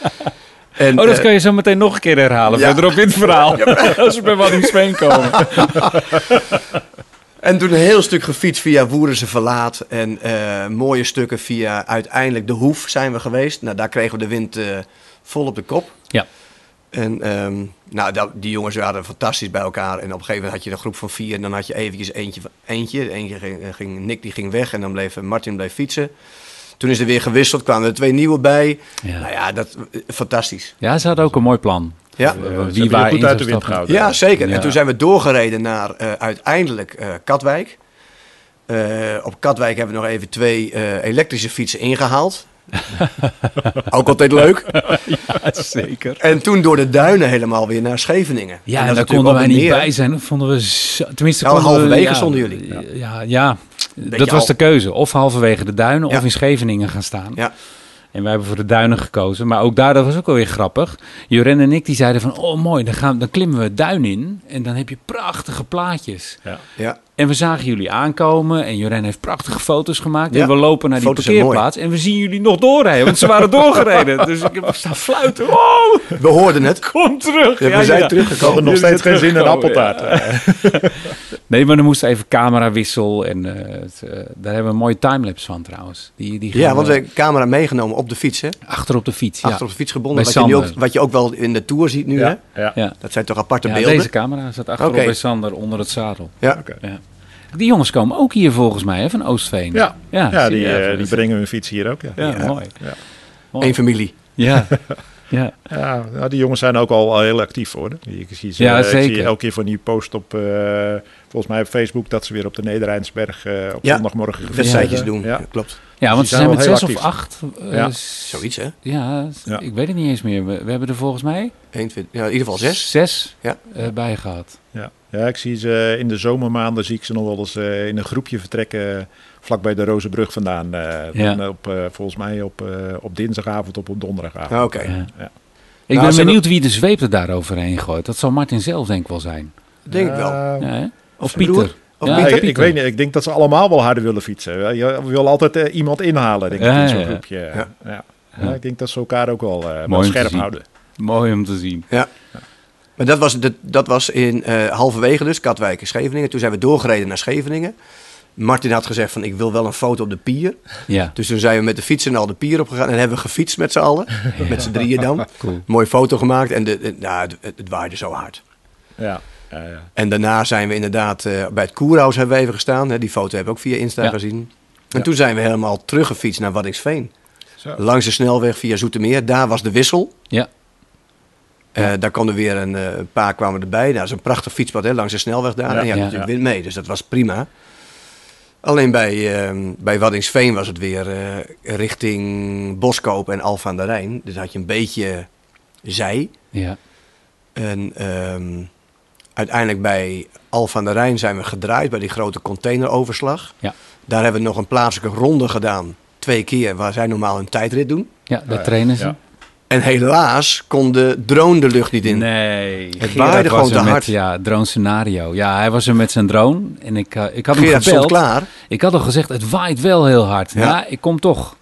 En, Oh, dat kan je zo meteen nog een keer herhalen. ja. Verderop in het verhaal. Als we bij Waddinxveen komen. En toen een heel stuk gefietst via Woerense Verlaat. En eh, mooie stukken via uiteindelijk de Hoef zijn we geweest. Nou, daar kregen we de wind eh, vol op de kop. Ja. En ehm, nou, dat- die jongens waren fantastisch bij elkaar. En op een gegeven moment had je een groep van vier. En dan had je eventjes eentje. eentje. Eentje ging, eh, ging, Nick die ging weg. En dan bleef Martin bleef fietsen. Toen is er weer gewisseld. Kwamen er twee nieuwe bij. Ja. Nou ja, dat, fantastisch. ja, ze hadden ook een mooi plan. Ja. Eh, hebben wie je waar goed in uit de wind gehouden. Ja, zeker. Ja. En toen zijn we doorgereden naar eh, uiteindelijk eh, Katwijk. Eh, op Katwijk hebben we nog even twee eh, elektrische fietsen ingehaald. Ook altijd leuk. Ja, zeker. En toen door de duinen helemaal weer naar Scheveningen. Ja, en daar konden wij niet bij zijn. Dat vonden we zo, tenminste, Nou, konden we- halverwege ja, stonden jullie. Ja, ja, ja. dat was al- de keuze. Of halverwege de duinen Ja. of in Scheveningen gaan staan. Ja. En wij hebben voor de duinen gekozen. Maar ook daar, dat was ook wel weer grappig. Joren en ik die zeiden van, oh mooi, dan, gaan, dan klimmen we het duin in. En dan heb je prachtige plaatjes. Ja. Ja. En we zagen jullie aankomen en Joren heeft prachtige foto's gemaakt. Ja, En we lopen naar die foto's parkeerplaats en we zien jullie nog doorrijden. Want ze waren doorgereden. Dus ik heb staan fluiten. Wow, We hoorden het. kom terug. Ja, we zijn teruggekomen. nog steeds geen zin in appeltaart. Nee, maar er moest even camerawissel en eh, het, eh, daar hebben we een mooie timelapse van trouwens. Die, die Ja, want we hebben camera meegenomen op de fiets, hè? achter op de fiets. Ja. Achter op de fiets gebonden. Bij Wat je, nu ook, Sander. wat je ook wel in de Tour ziet nu, hè? Ja. Dat zijn toch aparte Ja, beelden? deze camera zat achterop bij Sander onder het zadel. Ja. Oké. Ja. Die jongens komen ook hier volgens mij, hè, van Oostveen. Ja, ja, die, je eh, even. die brengen hun fiets hier ook. Ja, Ja, Ja. mooi. Ja. Mooi. Eén familie. Ja. ja. Ja, nou, die jongens zijn ook al, al heel actief hoor. Ze, Ja, ik zie zeker. elke keer van die post op, eh, volgens mij op Facebook, dat ze weer op de Nederrijnsberg eh, op Ja, zondagmorgen Wedstrijdjes doen. Ja. Klopt. ja, want ze zijn met zes of acht. eh, Ja. s- Zoiets, hè? Ja, Ja. ik weet het niet eens meer. We, we hebben er volgens mij 1, 2, ja, in ieder geval zes. zes Ja. eh, bij gehad. Ja. ja, ik zie ze in de zomermaanden zie ik ze nog wel eens eh, in een groepje vertrekken vlakbij de Rozenbrug vandaan. eh, Ja. dan op, eh, volgens mij op, eh, op dinsdagavond of op donderdagavond. Ah, Oké. Ja. Ja. Ik Nou, ben ze benieuwd wie de zweep er daar overheen gooit. Dat zal Martin zelf denk ik wel zijn. Denk ik wel. Ja, Ja, hè? Of broer? Pieter. Of Ja, Pieter? ik, ik weet niet. Ik denk dat ze allemaal wel harder willen fietsen. Je wil altijd eh, iemand inhalen, denk ik, Ja, in zo'n groepje. Ja. Ja. Ja. Ja. ik denk dat ze elkaar ook wel, eh, te scherp houden. Mooi om te zien. Ja. Maar dat was, dat, dat was in eh, halverwege dus, Katwijk en Scheveningen. Toen zijn we doorgereden naar Scheveningen. Martin had gezegd van ik wil wel een foto op de pier. Ja, Dus toen zijn we met de fietsen al de pier opgegaan en hebben we gefietst met z'n allen. Met z'n drieën dan. cool. Mooie foto gemaakt en de, de- nou, het, het, het waaide zo hard. Ja. Ja, ja. En daarna zijn we inderdaad eh, bij het Koerhuis hebben we even gestaan. Hè. Die foto hebben we ook via Insta Ja. gezien. En toen zijn we helemaal teruggefietst naar Waddingsveen. Zo. Langs de snelweg via Zoetermeer. Daar was de wissel. Ja. Eh, daar konden weer een eh, een paar kwamen erbij. Dat is een prachtig fietspad hè, langs de snelweg daar. Ja. En je had natuurlijk wind mee, dus dat was prima. Alleen bij, eh, bij Waddingsveen was het weer richting Boskoop en Alphen aan de Rijn. Dus had je een beetje zij. Ja, En ehm, uiteindelijk bij Alphen aan de Rijn zijn we gedraaid bij die grote containeroverslag. Ja. Daar hebben we nog een plaatselijke ronde gedaan. Twee keer waar zij normaal een tijdrit doen. ja daar ja. trainen ze. Ja. En helaas kon de drone de lucht niet in. Nee, Het waaide gewoon te met, hard. Ja, drone scenario. Ja, hij was er met zijn drone en ik, eh, ik had hem Gerard gebeld. klaar. Ik had al gezegd, het waait wel heel hard. Ja. Ja, ik kom toch.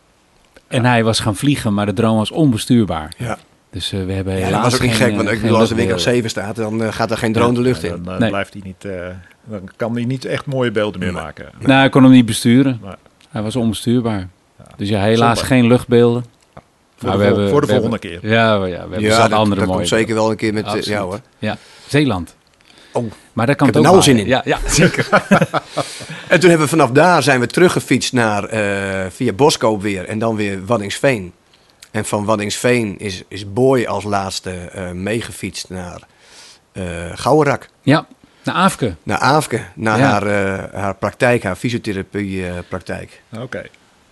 En hij was gaan vliegen, maar de drone was onbestuurbaar. Ja. Dus eh, we hebben Ja, helaas dat was ook niet geen, gek, eh, want ik bedoel, als de winkel op luchtbeelden. 7 staat, dan eh, gaat er geen drone de lucht in. Dan, eh, Nee. blijft hij niet, eh, dan kan hij niet echt mooie beelden meer Nee. maken. Nou, hij kon hem niet besturen. Nee. Hij was onbestuurbaar. Dus ja, helaas geen luchtbeelden. Voor, Maar de, we vol- hebben- voor de volgende keer. Ja, we- ja we hebben Ja, dat, andere dat mooie komt zeker wel een keer met... eh, Absoluut. ja hoor. Ja, Zeeland. Oh. Maar daar kan Ik het heb ook er nou zin in. Ja, ja, zeker. En toen hebben we vanaf daar zijn we teruggefietst naar, eh, via Boskoop weer en dan weer Waddingsveen. En van Waddingsveen is, is Boy als laatste eh, meegefietst naar eh Gouwerak. ja, naar Aafke. Naar Aafke, naar Ja. haar, eh, haar praktijk, haar fysiotherapiepraktijk. Oké.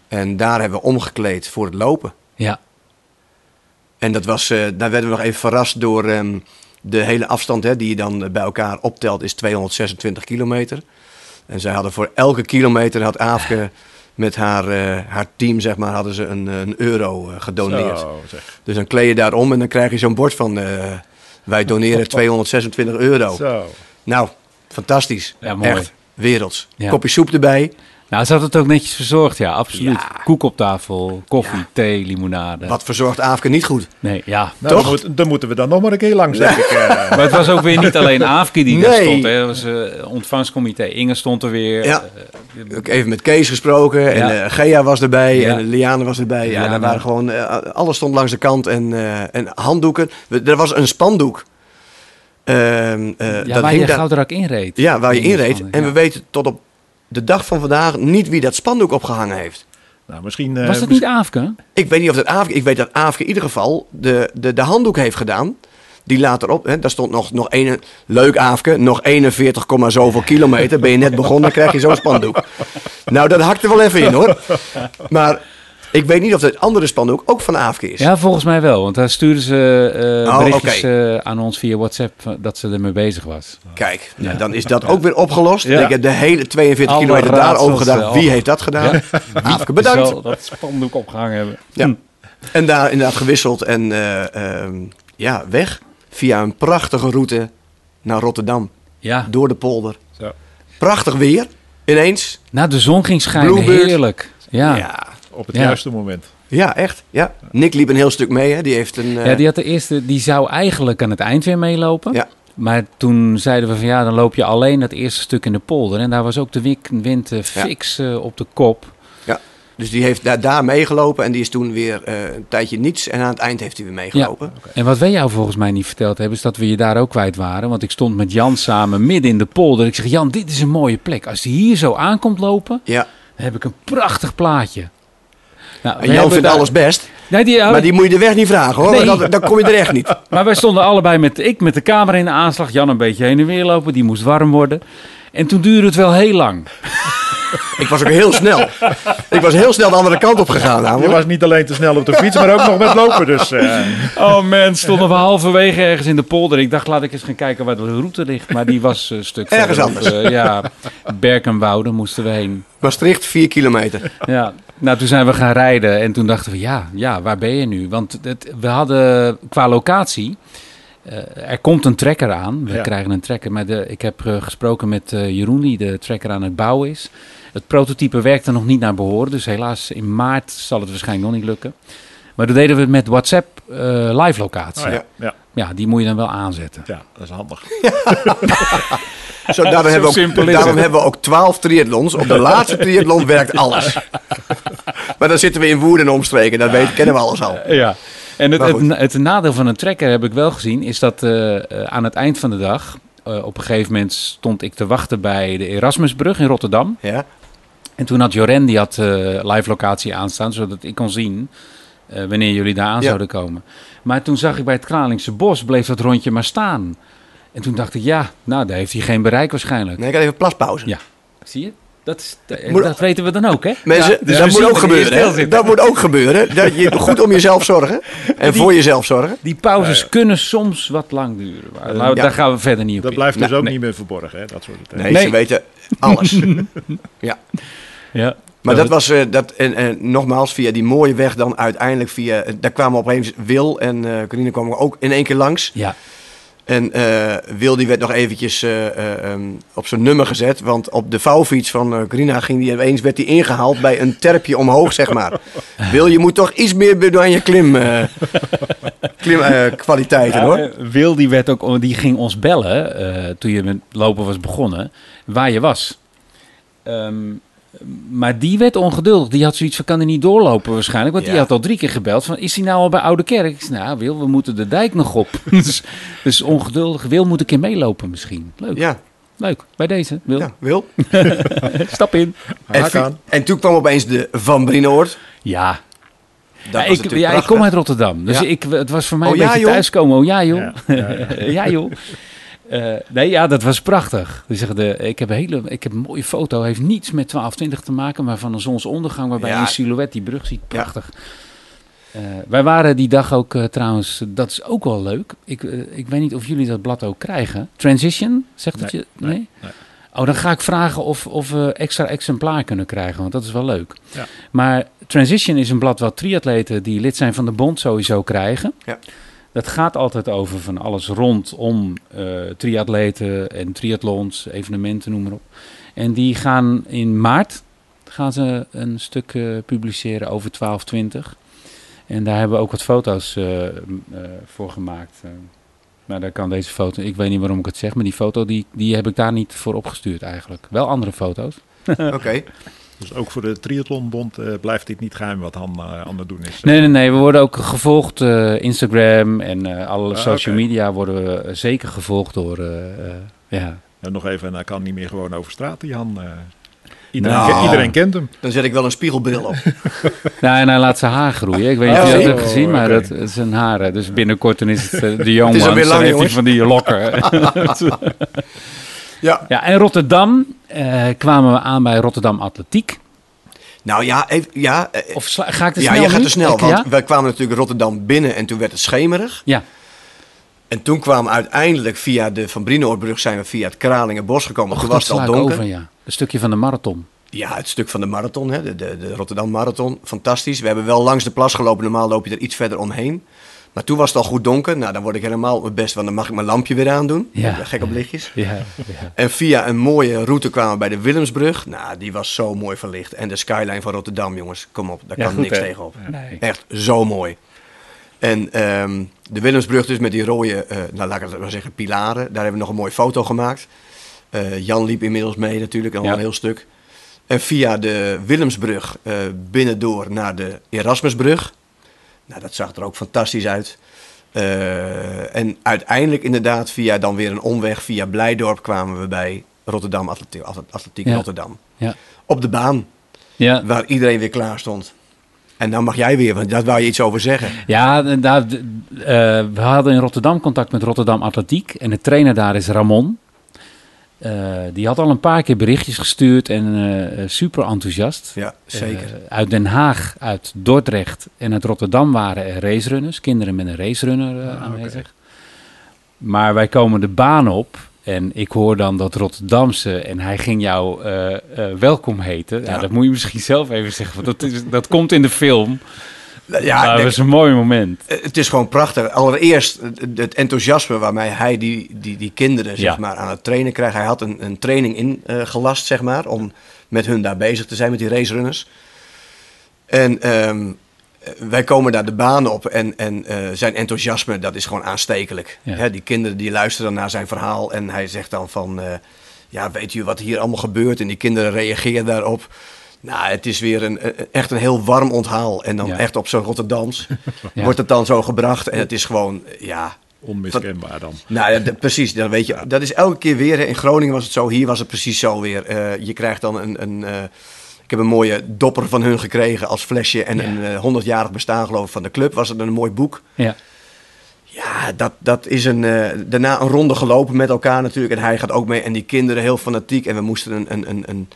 En daar hebben we omgekleed voor het lopen. Ja, En dat was, eh, daar werden we nog even verrast door ehm, de hele afstand hè, die je dan bij elkaar optelt, is 226 kilometer. En zij hadden voor elke kilometer, had Aafke met haar, eh, haar team, zeg maar, hadden ze een, een euro eh, gedoneerd. Zo, zeg. Dus dan kleed je daarom en dan krijg je zo'n bord van, eh, wij doneren 226 euro. Zo. Nou, fantastisch. Ja, mooi. Echt, werelds. Ja. Kopje soep erbij. Nou ze had het ook netjes verzorgd, ja, absoluut. Ja. Koek op tafel, koffie, thee, limonade. Wat verzorgt Aafke niet goed? Nee, ja. Nou, Toch? Dan, moet- dan moeten we dan nog maar een keer langs, denk ik. eh. Maar het was ook weer niet alleen Aafke die daar Nee. stond. Hè. Het was eh ontvangstcomité. Inge stond er weer. Ja. Eh, Ook even met Kees gesproken en eh, Gea was erbij Ja. en Liane was erbij. Ja, daar waren gewoon, alles stond langs de kant en, eh, en handdoeken. We- Er was een spandoek. Ehm, eh, ja, dat waar je daar- Gouderak inreed. ja, waar je inreed. En ja. we weten tot op de dag van vandaag niet wie dat spandoek opgehangen heeft. nou, misschien, eh, Was het mis- niet Aafke? Ik weet niet of dat Aafke... Ik weet dat Aafke in ieder geval de, de, de handdoek heeft gedaan. Die later op... Hè, daar stond nog, nog een... Leuk Aafke, nog 41, komma zoveel kilometer. Ben je net begonnen, krijg je zo'n spandoek. Nou, dat hakte wel even in hoor. Maar ik weet niet of het andere spandoek ook van Aafke is. Ja, volgens mij wel. Want daar stuurden ze eh Oh, berichtjes eh, aan ons via WhatsApp van- dat ze ermee bezig was. Kijk, nou, dan is dat ook weer opgelost. Ja. Ik heb de hele 42 Alle kilometer daarover gedacht. eh, Wie heeft dat gedaan? Ja. Aafke, bedankt. Zal dat spandoek opgehangen hebben. Ja. Hm. En daar inderdaad gewisseld en eh, ehm, ja, weg. Via een prachtige route naar Rotterdam. Ja, Door de polder. Zo. Prachtig weer, ineens. nou de zon ging schijnen. Bluebird. Heerlijk. Ja. Ja. Ja, op het Ja. juiste moment. ja echt. Ja. Nick liep een heel stuk mee, hè. Die heeft een... eh, die had de eerste, die zou eigenlijk aan het eind weer meelopen. Ja. Maar toen zeiden we van ja, dan loop je alleen dat eerste stuk in de polder. En daar was ook de wik- wind eh, fix eh, op de kop. Dus die heeft daar, daar meegelopen en die is toen weer eh, een tijdje niets. En aan het eind heeft hij weer meegelopen. En wat wij jou volgens mij niet verteld hebben, is dat we je daar ook kwijt waren. Want ik stond met Jan samen midden in de polder. Ik zeg, Jan, dit is een mooie plek. Als die hier zo aankomt lopen, Ja. dan heb ik een prachtig plaatje. Nou, En Jan vindt daar- alles best. Nee, die, Maar die moet je de weg niet vragen hoor. Nee. Dan, dan kom je er echt niet. Maar wij stonden allebei met, ik met de camera in de aanslag, Jan een beetje heen en weer lopen, die moest warm worden. En toen duurde het wel heel lang. Ik was ook heel snel. Ik was heel snel de andere kant op gegaan Je namelijk. was niet alleen te snel op de fiets, maar ook nog met lopen. Dus eh, Oh man, stonden we halverwege ergens in de polder. Ik dacht, laat ik eens gaan kijken waar de route ligt. Maar die was een stuk Ergens anders. Eh, ja, Berkenwoude moesten we heen. Maastricht, 4 kilometer. Ja, nou toen zijn we gaan rijden en toen dachten we, ja, ja waar ben je nu? Want het, we hadden qua locatie, eh, er komt een trekker aan. We Ja. krijgen een trekker, maar de, ik heb eh, gesproken met eh, Jeroen, die de trekker aan het bouwen is. Het prototype werkte nog niet naar behoren, dus helaas in maart zal het waarschijnlijk nog niet lukken. Maar toen deden we het met WhatsApp eh, live locatie. oh ja. ja, ja, die moet je dan wel aanzetten. ja, dat is handig. Zo, daarom hebben, we ook, daarom hebben we ook 12 triathlons. Op de laatste triathlon werkt alles. Maar dan zitten we in Woerden en omstreken. Dat weten, kennen we alles al. Ja. En het, het, het nadeel van een trekker heb ik wel gezien, is dat eh, eh, aan het eind van de dag, eh, op een gegeven moment stond ik te wachten bij de Erasmusbrug in Rotterdam. Ja? En toen had Joren, die had eh, live locatie aanstaan, zodat ik kon zien eh, wanneer jullie daar aan Ja. zouden komen. Maar toen zag ik bij het Kralingse Bos, bleef dat rondje maar staan. En toen dacht ik, ja, nou, daar heeft hij geen bereik waarschijnlijk. Nee, ik had even plaspauze. Ja. Zie je? Dat, is, dat, Moet- dat weten we dan ook, hè? Mensen, dus dat moet ook gebeuren. hè. Dat moet ook gebeuren. Dat je goed om jezelf zorgen. En voor jezelf zorgen. Die pauzes kunnen soms wat lang duren. Maar nou, ja. Daar gaan we verder niet op Dat in. blijft dus ook nee. niet meer verborgen, hè, dat soort dingen. Nee, Nee. ze weten alles. ja. Ja. Maar dat was, eh, dat, en, en nogmaals, via die mooie weg dan uiteindelijk via... eh, Daar kwamen opeens Wil en eh Corine kwamen ook in één keer langs. Ja. En Wil die werd nog eventjes eh, eh, ehm, op zijn nummer gezet. Want op de vouwfiets van eh Corina ging die ineens werd die ingehaald bij een terpje omhoog, zeg maar. Wil, je moet toch iets meer doen aan je klim, klim kwaliteiten, hoor. Ja, Wil die, werd ook, die ging ons bellen toen je met lopen was begonnen, waar je was. Ehm, maar die werd ongeduldig. Die had zoiets van, kan er niet doorlopen waarschijnlijk. Want die had al drie keer gebeld van, is hij nou al bij Oude Kerk? Ik zei, nou Wil, we moeten de dijk nog op. dus, dus ongeduldig. Wil moet een keer meelopen misschien. Leuk, Ja, leuk. Bij deze, Wil. ja, Wil. Stap in. En, en toen kwam opeens de Van Brienoord. Ja, Dat ja, ik, ja ik kom uit Rotterdam. Dus Ja. ik, het was voor mij Oh, een ja, beetje joh. thuiskomen. Oh ja joh. Ja, ja, ja. ja, joh. Eh, nee, ja, dat was prachtig. Die zeggen de, ik, heb een hele, ik heb een mooie foto. Heeft niets met 1220 te maken, maar van een zonsondergang waarbij Ja. je een silhouet die brug ziet. Prachtig. Eh, wij waren die dag ook eh, trouwens, dat is ook wel leuk. Ik, ik weet niet of jullie dat blad ook krijgen. Transition, zegt het Nee, je? nee, Nee? nee. Oh, dan ga ik vragen of, of we extra exemplaar kunnen krijgen, want dat is wel leuk. Ja. Maar Transition is een blad wat triatleten die lid zijn van de bond sowieso krijgen. Ja. Dat gaat altijd over van alles rondom eh triatleten en triathlons, evenementen, noem maar op. En die gaan in maart gaan ze een stuk eh, publiceren over 1220. En daar hebben we ook wat foto's eh, voor gemaakt. maar daar kan deze foto, ik weet niet waarom ik het zeg, maar die foto die, die heb ik daar niet voor opgestuurd eigenlijk. Wel andere foto's. Oké. Dus ook voor de Triathlonbond eh, blijft dit niet geheim wat Han eh, aan het doen is. Nee, nee, nee. We worden ook gevolgd. eh, Instagram en eh, alle Ah, social media worden we zeker gevolgd door. ja. En nog even, hij kan niet meer gewoon over straat, die Han. eh. iedereen, Nou. ken- iedereen kent hem. Dan zet ik wel een spiegelbril op. Nou, en hij laat zijn haar groeien. Ik weet niet of Oh, je dat hebt gezien, maar oké. dat, het is een haren. Dus binnenkort dan is het de jongen. Het is lang, van die lokken. Ja. ja, en Rotterdam eh, kwamen we aan bij Rotterdam Atletiek. Nou ja, even, ja, eh, Of sla- ga ik te ja snel je gaat te snel. Ik- Want ja? wij kwamen natuurlijk Rotterdam binnen en toen werd het schemerig. Ja. En toen kwamen uiteindelijk via de Van Brienoordbrug zijn we via het Kralingenbos gekomen. Och, toen was het al donker. over, ja. Een stukje van de marathon. Ja, het stuk van de marathon, hè, de, de, de Rotterdam Marathon. Fantastisch. We hebben wel langs de plas gelopen. Normaal loop je er iets verder omheen. Maar toen was het al goed donker. Nou, dan word ik helemaal op het best, want dan mag ik mijn lampje weer aandoen. Ja. Gek op lichtjes. Ja, ja. En via een mooie route kwamen we bij de Willemsbrug. Nou, die was zo mooi verlicht. En de skyline van Rotterdam, jongens. Kom op, daar Ja, kan goed, niks hè? tegenop. Nee. Echt zo mooi. En ehm, de Willemsbrug dus met die rode, eh, nou laat ik het maar zeggen, pilaren. Daar hebben we nog een mooie foto gemaakt. Eh, Jan liep inmiddels mee natuurlijk, al Ja. een heel stuk. En via de Willemsbrug eh binnendoor naar de Erasmusbrug. Nou, dat zag er ook fantastisch uit. Eh, en uiteindelijk inderdaad via dan weer een omweg via Blijdorp kwamen we bij Rotterdam Atletiek, Atletiek Ja. Rotterdam. Ja. Op de baan, Ja, waar iedereen weer klaar stond. En nou mag jij weer, want daar wou je iets over zeggen. ja daar, eh, we hadden in Rotterdam contact met Rotterdam Atletiek. En de trainer daar is Ramon. Eh, die had al een paar keer berichtjes gestuurd en eh, super enthousiast. Ja, zeker. Eh, uit Den Haag, uit Dordrecht en uit Rotterdam waren er racerunners. Kinderen met een racerunner eh, Ah, aanwezig. Maar wij komen de baan op en ik hoor dan dat Rotterdamse en hij ging jou eh, eh, welkom heten. Ja. Ja. dat moet je misschien zelf even zeggen, want dat, is, dat komt in de film. Ja, nee, dat was een mooi moment. Eh, Het is gewoon prachtig. Allereerst het- het enthousiasme waarmee hij die, die, die kinderen zeg Ja. maar, aan het trainen krijgt. Hij had een, een training ingelast, zeg maar, om met hun daar bezig te zijn, met die racerunners. En ehm, eh, wij komen daar de baan op en, en eh, zijn enthousiasme, dat is gewoon aanstekelijk. Ja. Hè, die kinderen die luisteren naar zijn verhaal en hij zegt dan van... eh, ja, weet u wat hier allemaal gebeurt? En die kinderen reageren daarop. Nou, het is weer een, een- echt een heel warm onthaal. En dan Ja. echt op zo'n Rotterdams Ja. wordt het dan zo gebracht. En het is gewoon, ja... Onmiskenbaar dan. Nou ja, precies, dan weet je, dat is elke keer weer. hè. In Groningen was het zo, hier was het precies zo weer. Eh, je krijgt dan een, een eh, ik heb een mooie dopper van hun gekregen als flesje. En een eh, 100-jarig bestaan geloof ik van de club was het een mooi boek. Ja, Ja, dat, dat is een, eh, daarna een ronde gelopen met elkaar natuurlijk. En hij gaat ook mee. En die kinderen heel fanatiek. En we moesten een, een, een, een,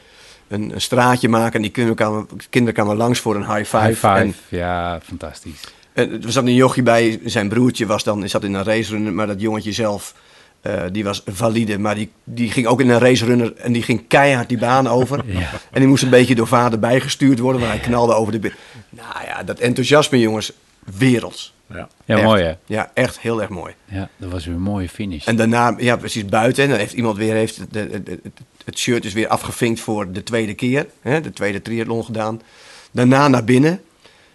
een, een straatje maken. En die kinderen kwamen, kinderen kwamen langs voor een high five. high five. En, ja, fantastisch. en er zat een jochie bij. Zijn broertje was dan, zat in een racerunner. Maar dat jongetje zelf, eh, die was valide. Maar die, die ging ook in een racerunner. En die ging keihard die baan over. Ja. En die moest een beetje door vader bijgestuurd worden. Want hij knalde over de... Nou ja, dat enthousiasme jongens, werelds. Ja. Ja, Echt. mooi hè? Ja, echt heel erg mooi. Ja, dat was weer een mooie finish. En daarna, ja, precies buiten. En dan heeft iemand weer heeft het, het, het, het shirt is weer afgevinkt voor de tweede keer. Hè, de tweede triathlon gedaan. Daarna naar binnen.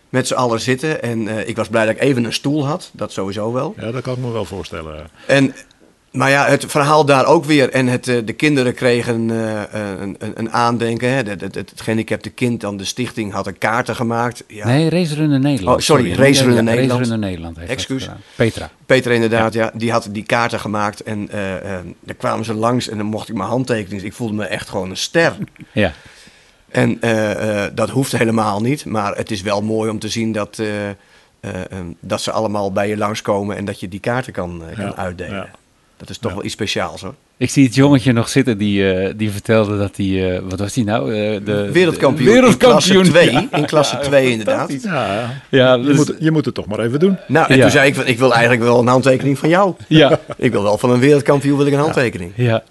Met z'n allen zitten. En eh, ik was blij dat ik even een stoel had. Dat sowieso wel. ja, dat kan ik me wel voorstellen. En, maar ja, het verhaal daar ook weer. En het, eh, de kinderen kregen eh, een, een, een aandenken. Hè. Het, het, het gehandicapte kind dan de stichting had een kaarten gemaakt. Ja, Nee, Racerunner Nederland. Oh, sorry, Racerunner Ja, Nederland. Racerunner Nederland heeft Excuus. Petra. Peter inderdaad, ja. die had die kaarten gemaakt. En eh eh, daar kwamen ze langs en dan mocht ik mijn handtekening. Ik voelde me echt gewoon een ster. Ja, En eh, eh, dat hoeft helemaal niet. Maar het is wel mooi om te zien dat, eh, eh, eh, dat ze allemaal bij je langskomen en dat je die kaarten kan, eh, kan Ja, uitdelen. Dat is toch Ja. wel iets speciaals hoor. ik zie het jongetje nog zitten die, eh, die vertelde dat hij, eh, wat was die nou? Eh, de, Wereldkampioen, de- in klasse wereldkampioen. 2. Ja. In klasse 2 inderdaad. Ja, Ja, je, dus- moet, je moet het toch maar even doen. Nou, en Ja. toen zei ik, van, ik wil eigenlijk wel een handtekening van jou. ja, Ik wil wel van een wereldkampioen wil ik een handtekening. ja.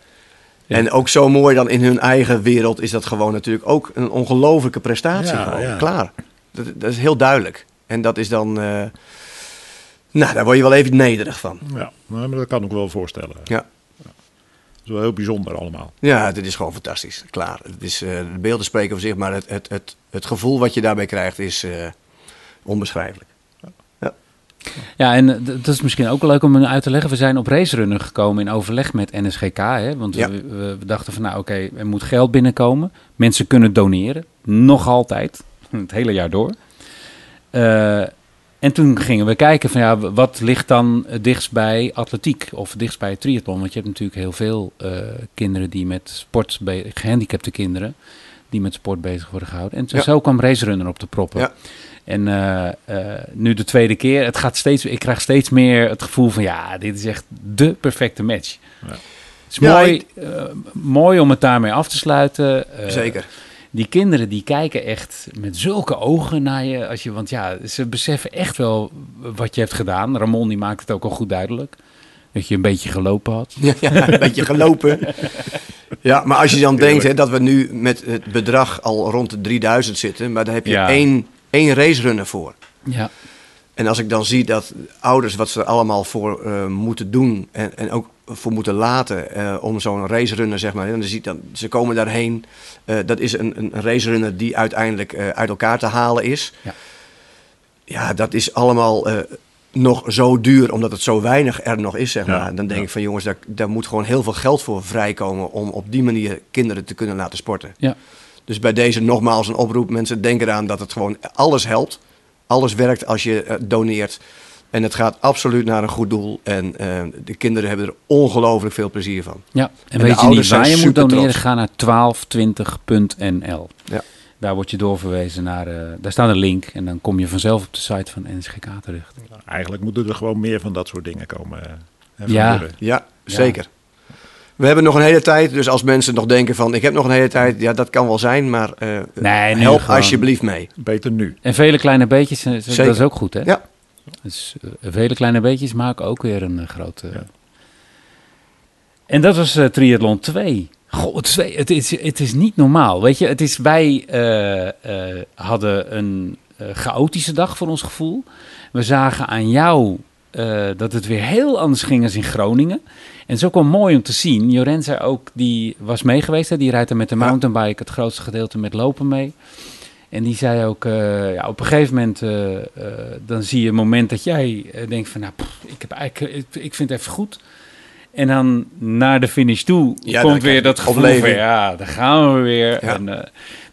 Ja. En ook zo mooi dan in hun eigen wereld is dat gewoon natuurlijk ook een ongelofelijke prestatie. Ja, gewoon. ja. Klaar. Dat, dat is heel duidelijk. En dat is dan... nou, daar word je wel even nederig van. Ja, maar dat kan ik wel voorstellen. Ja. Dat is wel heel bijzonder allemaal. Ja, dit is gewoon fantastisch. Klaar. Het is, eh, de beelden spreken voor zich, maar het, het, het, het gevoel wat je daarbij krijgt is eh, onbeschrijfelijk. Ja, en eh, dat is misschien ook leuk om uit te leggen. We zijn op racerunner gekomen in overleg met NSGK. Hè? Want Ja. we, we, we dachten van, nou oké, er moet geld binnenkomen. Mensen kunnen doneren. Nog altijd. Het hele jaar door. Eh, en toen gingen we kijken van, ja, wat ligt dan dichtst bij atletiek? Of dichtst bij triathlon? Want je hebt natuurlijk heel veel eh, kinderen die met sport... gehandicapte kinderen die met sport bezig worden gehouden. En Ja. zo kwam racerunner op de proppen. Ja. En eh, eh, nu de tweede keer, het gaat steeds, ik krijg steeds meer het gevoel van ja, dit is echt de perfecte match. Ja. Het is mooi, ik- mooi om het daarmee af te sluiten. Zeker. Die kinderen die kijken echt met zulke ogen naar je, als je. Want ja, ze beseffen echt wel wat je hebt gedaan. Ramon die maakt het ook al goed duidelijk. Dat je een beetje gelopen had. Ja, ja, een beetje gelopen. Ja, maar als je dan denkt hè, dat we nu met het bedrag al rond de 3000 zitten, maar daar heb je Ja. één, één racerunner voor. Ja, En als ik dan zie dat ouders wat ze er allemaal voor eh, moeten doen en, en ook voor moeten laten eh, om zo'n racerunner, zeg maar. En dan zie, dan, ze komen daarheen. eh, dat is een, een racerunner die uiteindelijk eh, uit elkaar te halen is. Ja. Ja, dat is allemaal nog zo duur, omdat het zo weinig er nog is, zeg Ja, maar. Dan denk ja. ik van jongens, daar, daar moet gewoon heel veel geld voor vrijkomen om op die manier kinderen te kunnen laten sporten. Ja. Dus bij deze nogmaals een oproep. Mensen denken eraan dat het gewoon alles helpt. Alles werkt als je doneert. En het gaat absoluut naar een goed doel. En eh, de kinderen hebben er ongelooflijk veel plezier van. Ja, en, weet je niet waar je moet doneren? trots. Ga naar 1220.nl. Ja. Daar word je doorverwezen naar, eh, daar staat een link en dan kom je vanzelf op de site van NSGK terecht. Eigenlijk moeten er gewoon meer van dat soort dingen komen. hè, van Ja. Ja, zeker. We hebben nog een hele tijd. Dus als mensen nog denken van ik heb nog een hele tijd. Ja, dat kan wel zijn. Maar eh, Nee, help gewoon. alsjeblieft mee. Beter nu. En vele kleine beetjes, dat Zeker. is ook goed hè? Ja. Dus eh, vele kleine beetjes maken ook weer een eh, grote... Ja. En dat was eh, triathlon 2. Goh, het is, het, is, het is niet normaal. Weet je, het is, wij eh, eh, hadden een eh, chaotische dag voor ons gevoel. We zagen aan jou eh, dat het weer heel anders ging als in Groningen. En het is ook wel mooi om te zien. Joren zei ook, die was mee geweest. Hè? Die rijdt er met de mountainbike het grootste gedeelte met lopen mee. En die zei ook, eh, ja, op een gegeven moment, eh, eh, dan zie je een moment dat jij denkt van, nou, ik, heb eigenlijk, ik, ik vind het even goed. En dan naar de finish toe Ja, komt weer dat gevoel van, ja, daar gaan we weer. Ja. En, eh,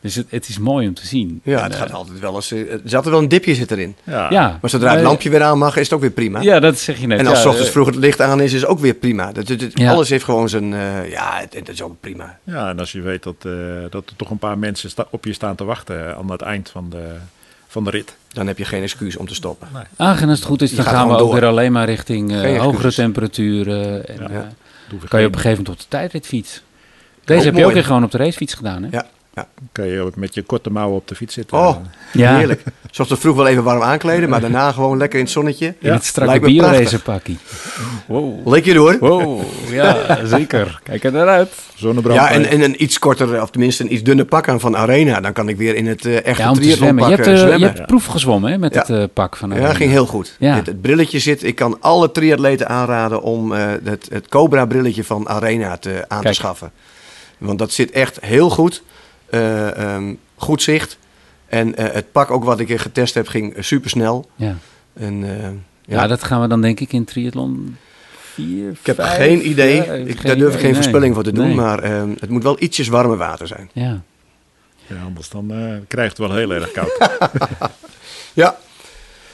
dus het, het is mooi om te zien. Ja, En, het eh, gaat altijd wel eens. eh, Er zat er wel een dipje zit erin. Ja. ja, Maar zodra het Eh, lampje weer aan mag, is het ook weer prima. Ja, dat zeg je net. En als ochtends eh, vroeg het licht aan is, is het ook weer prima. Dat, dat- dat- Ja. Alles heeft gewoon zijn. eh, ja, het, het is ook prima. Ja, en als je weet dat, eh, dat er toch een paar mensen sta- op je staan te wachten aan het eind van de, van de rit. Dan heb je geen excuus om te stoppen. Ah, en als het goed is, dan gaan we ook door. weer alleen maar richting eh, hogere temperaturen. En, Ja. eh, kan je op een gegeven moment op de tijdritfiets. Deze Ook heb je ook weer gewoon op de racefiets gedaan, hè? Ja, kan je ook met je korte mouwen op de fiets zitten. Oh, Ja. heerlijk. Zoals vroeg wel even warm aankleden, maar daarna gewoon lekker in het zonnetje. In Ja, het strakke bioracerpakkie. Wow. Lekker hoor. Wow, ja, zeker. Kijk er naar uit. Zonnebrand. Ja, en, en een iets korter, of tenminste een iets dunner pak aan van Arena. Dan kan ik weer in het eh, echte Ja, zwemmen. Je hebt, eh, eh, je zwemmen. hebt proef gezwommen hè, met Ja. het pak van Ja, Arena. ging heel goed. Ja. Het, het brilletje zit. Ik kan alle triatleten aanraden om eh, het, het Cobra brilletje van Arena te, aan Kijk. te schaffen. Want dat zit echt heel goed. Eh, ehm, goed zicht. En eh, het pak ook wat ik getest heb ging super snel. Ja. En, eh, Ja. ja, dat gaan we dan denk ik in triathlon 4, ik heb geen idee. ik, daar durf ik geen nee. voorspelling voor te doen. Nee. Maar ehm, het moet wel ietsjes warmer water zijn. Ja. Ja, anders dan eh, krijgt het wel heel erg koud. Ja,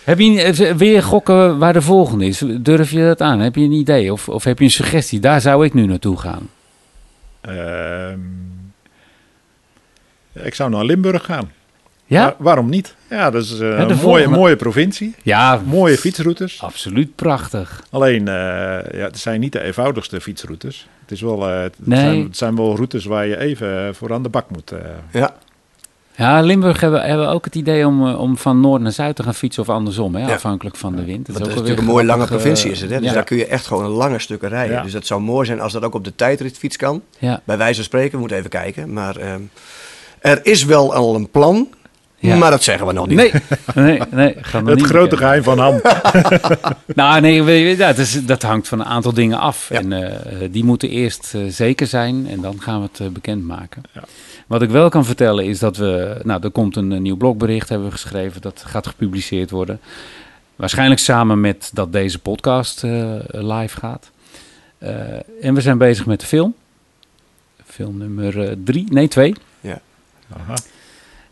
Heb je weer gokken waar de volgende is? Durf je dat aan? Heb je een idee? Of, of heb je een suggestie? Daar zou ik nu naartoe gaan. Ehm, ik zou naar Limburg gaan. Ja? Waar- waarom niet? Ja, dat is eh, een mooie, volgende- mooie provincie. Ja, Mooie fietsroutes. absoluut prachtig. Alleen, eh, ja, het zijn niet de eenvoudigste fietsroutes. Het, is wel, eh, het, Nee. zijn, het zijn wel routes waar je even voor aan de bak moet. eh. ja. Ja, Limburg hebben, hebben ook het idee om, om van noord naar zuid te gaan fietsen of andersom, hè, Ja. afhankelijk van de wind. Want dat is ook natuurlijk een mooie lange provincie is het. Hè? Dus ja. daar kun je echt gewoon lange stukken rijden. Ja. Dus dat zou mooi zijn als dat ook op de tijdritfiets kan. Ja. Bij wijze van spreken, we moeten even kijken. Maar ehm, er is wel al een plan, Ja. maar dat zeggen we nog niet. Nee, nee, nee. Gaan we Het niet grote geheim van Ham. Nou, nee, dat, is, dat hangt van een aantal dingen af. Ja. En eh, die moeten eerst eh, zeker zijn en dan gaan we het eh, bekendmaken. Ja. Wat ik wel kan vertellen is dat we... Nou, er komt een, eh, nieuw blogbericht, hebben we geschreven. Dat gaat gepubliceerd worden. Waarschijnlijk samen met dat deze podcast eh, live gaat. Eh, en we zijn bezig met de film. Film nummer drie, nee twee. Aha.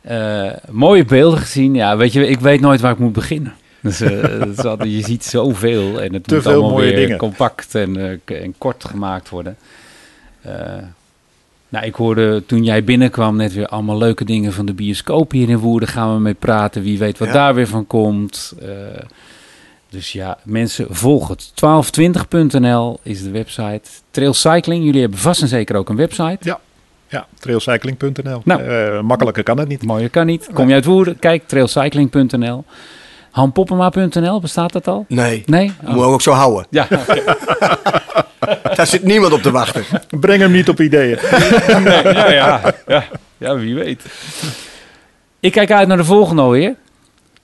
Eh, mooie beelden gezien. Ja, weet je, ik weet nooit waar ik moet beginnen. Dus, is altijd- je ziet zoveel en het Te moet veel allemaal mooie weer dingen. compact en, eh, en kort gemaakt worden. Nou, ik hoorde toen jij binnenkwam net weer allemaal leuke dingen van de bioscoop hier in Woerden. Gaan we mee praten. Wie weet wat Ja. daar weer van komt. Dus ja, mensen, volg het. 1220.nl is de website. Trail Cycling, jullie hebben vast en zeker ook een website. Ja, trailcycling.nl. Nou. Eh, makkelijker kan het niet. Mooier kan niet. Kom je uit Woerden? Kijk, trailcycling.nl. Hanpoppema.nl, bestaat dat al? Nee, Nee? moet ook zo houden. Ja, Daar zit niemand op te wachten. Breng hem niet op ideeën. nee, ja, ja, ja. Ja, wie weet. Ik kijk uit naar de volgende alweer.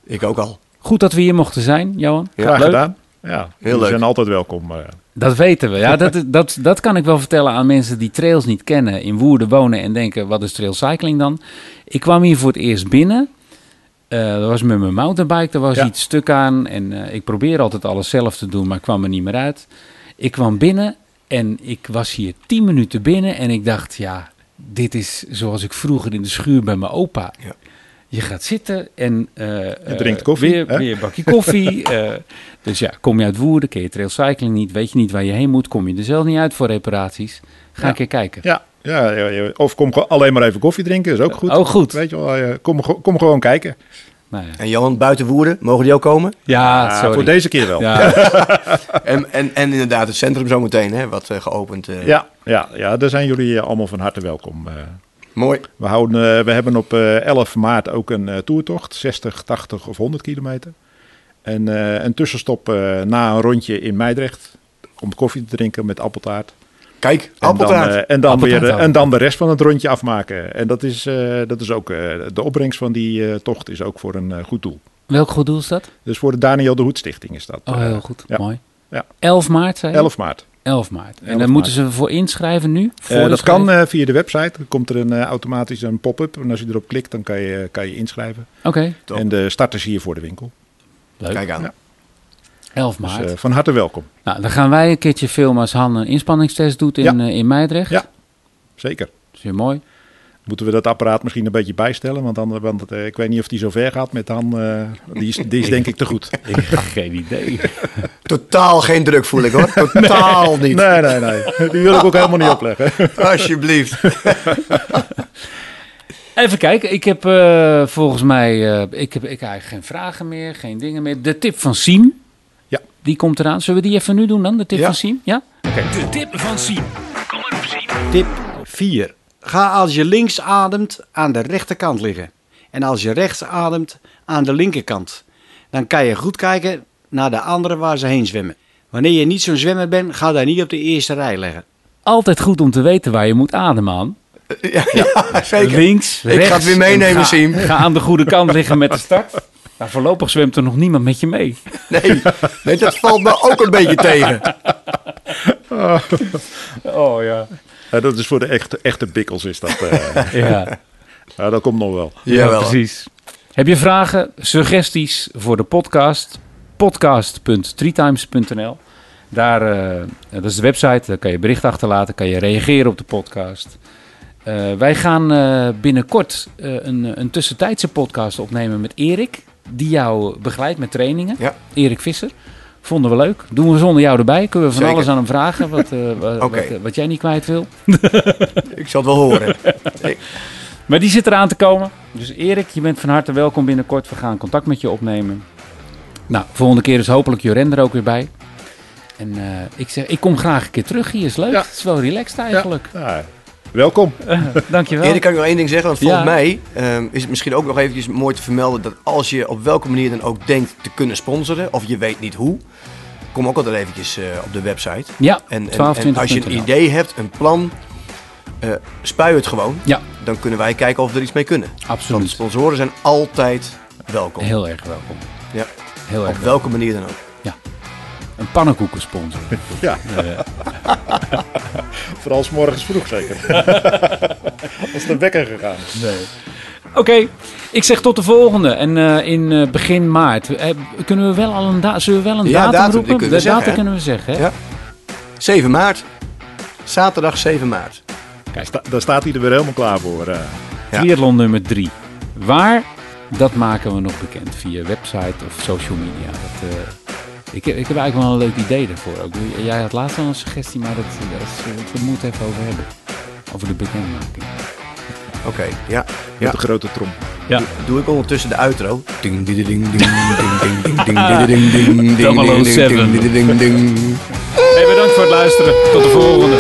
Ik ook al. Goed dat we hier mochten zijn, Johan. Ja, Graag leuk. gedaan. Ja, Heel leuk. zijn altijd welkom. eh. Dat weten we. Ja, dat, dat, dat kan ik wel vertellen aan mensen die trails niet kennen, in Woerden wonen en denken, wat is trail cycling dan? Ik kwam hier voor het eerst binnen Eh, dat was met mijn mountainbike, er was Ja. iets stuk aan. En eh, ik probeer altijd alles zelf te doen, maar ik kwam er niet meer uit. Ik kwam binnen en ik was hier tien minuten binnen. En ik dacht, ja, dit is zoals ik vroeger in de schuur bij mijn opa. Ja. Je gaat zitten en... eh, Je drinkt koffie, Weer, hè? weer een bakje koffie. eh, dus ja, kom je uit Woerden, ken je trailcycling niet, weet je niet waar je heen moet, kom je er zelf niet uit voor reparaties. Ga Ja. een keer kijken. Ja, ja, ja, ja. of kom gewoon alleen maar even koffie drinken, is ook goed. Ook goed. Weet je wel, eh, kom, kom gewoon kijken. Nou ja. En Johan, buiten Woerden, mogen die ook komen? Ja, Ah, sorry. voor deze keer wel. Ja, En, en, en inderdaad, het centrum zometeen, hè, wat eh, geopend. eh. Ja, ja, ja, daar zijn jullie eh, allemaal van harte welkom. eh. Mooi. we, houden, eh, we hebben op eh, 11 maart ook een eh, toertocht, 60, 80 of 100 kilometer. En eh, een tussenstop eh, na een rondje in Meidrecht om koffie te drinken met appeltaart. Kijk, En dan, appeltaart. eh, en, dan Appeltaart weer, eh, en dan de rest van het rondje afmaken. En dat is, eh, dat is ook, eh, de opbrengst van die eh, tocht is ook voor een eh, goed doel. welk goed doel is dat? Dus voor de Daniel de Hoed Stichting is dat. Oh, eh, heel goed. ja. Mooi. Ja. 11 maart, zei je? 11 maart. 11 maart. En 11 dan moeten ze voor inschrijven nu? Voor Eh, dat kan eh, via de website. Dan komt er een, eh, automatisch een pop-up. En als je erop klikt, dan kan je, kan je inschrijven. Oké. En de start is hier voor de winkel. leuk. Kijk aan. Ja. 11 Dus maart. eh, van harte welkom. nou, dan gaan wij een keertje filmen als Han een inspanningstest doet in, Ja. in Meidrecht. Ja. Zeker. Dat is weer mooi. Moeten we dat apparaat misschien een beetje bijstellen? Want, dan, want eh, ik weet niet of die zo ver gaat met Han. eh, die, is, die is denk ik te goed. Ik heb geen idee. Totaal geen druk voel ik hoor. Totaal niet. Nee, nee, nee. Die wil ik ook helemaal niet opleggen. Alsjeblieft. Even kijken, ik heb eh, volgens mij, eh, ik heb ik eigenlijk geen vragen meer, geen dingen meer. De tip van Siem, Ja. die komt eraan. Zullen we die even nu doen dan, de tip Ja. van Siem? Ja? De tip van Siem. Kom maar op, Siem. Tip 4. Ga als je links ademt aan de rechterkant liggen. En als je rechts ademt aan de linkerkant. Dan kan je goed kijken naar de anderen waar ze heen zwemmen. Wanneer je niet zo'n zwemmer bent, ga daar niet op de eerste rij liggen. Altijd goed om te weten waar je moet ademen, man. Ja, ja, zeker. Links, Ik rechts. ga het weer meenemen, en ga, Siem. Ga aan de goede kant liggen met de start. Maar voorlopig zwemt er nog niemand met je mee. Nee, nee, dat valt me ook een beetje tegen. Oh. Ja, dat is voor de echte, echte bikkels is dat. eh. Ja, ja, dat komt nog wel. ja precies. Heb je vragen, suggesties voor de podcast? Podcast.treetimes.nl Daar, eh, dat is de website, daar kan je bericht achterlaten, kan je reageren op de podcast. Eh, wij gaan eh, binnenkort eh, een, een tussentijdse podcast opnemen met Erik, die jou begeleidt met trainingen. Ja. Erik Visser. Vonden we leuk. Doen we zonder jou erbij. Kunnen we van Zeker. alles aan hem vragen wat, eh, Oké. wat, wat jij niet kwijt wil. Ik zal het wel horen. Maar die zit eraan te komen. Dus Erik, je bent van harte welkom binnenkort. We gaan contact met je opnemen. Nou, volgende keer is hopelijk Joren er ook weer bij. En eh, ik zeg, ik kom graag een keer terug hier. Is leuk. Ja. Het is wel relaxed eigenlijk. Ja, welkom. Dankjewel. Erik, kan ik nog één ding zeggen? Want volgens Ja. mij ehm, is het misschien ook nog eventjes mooi te vermelden dat als je op welke manier dan ook denkt te kunnen sponsoren, of je weet niet hoe, kom ook altijd eventjes eh, op de website. Ja, En, en, 12, en als je een idee hebt, een plan, eh spui het gewoon. Ja, Dan kunnen wij kijken of we er iets mee kunnen. Want absoluut. sponsoren zijn altijd welkom. Heel erg welkom. Ja. Heel erg Op welkom. welke manier dan ook. Een pannenkoekensponsor. Ja, Eh, vooral s morgens vroeg zeker. Als de wekker gegaan. Oké, ik zeg tot de volgende. En eh, in eh, begin maart. Kunnen we wel al een, da zullen we wel een Ja, datum, roepen? kunnen de zeggen, datum hè? kunnen we zeggen. Hè? Ja. 7 maart. Zaterdag 7 maart. Sta- daar staat hij er weer helemaal klaar voor. eh. Ja. Triathlon nummer 3. Waar? Dat maken we nog bekend via website of social media. Dat, eh, ik, heb, ik heb eigenlijk wel een leuk idee daarvoor. Ook. Jij had laatst al een suggestie, maar dat, dat eh, we moeten even over hebben. Over de bekendmaking. Oké, ja. Met Ja. de grote trom. Ja. Doe ik ondertussen de outro. Ding, ding, ding, ding, ding, ding, ding, ding, ding, ding, ding, ding, ding, seven. ding, ding, ding, ding. Hey, bedankt voor het luisteren. Tot de volgende.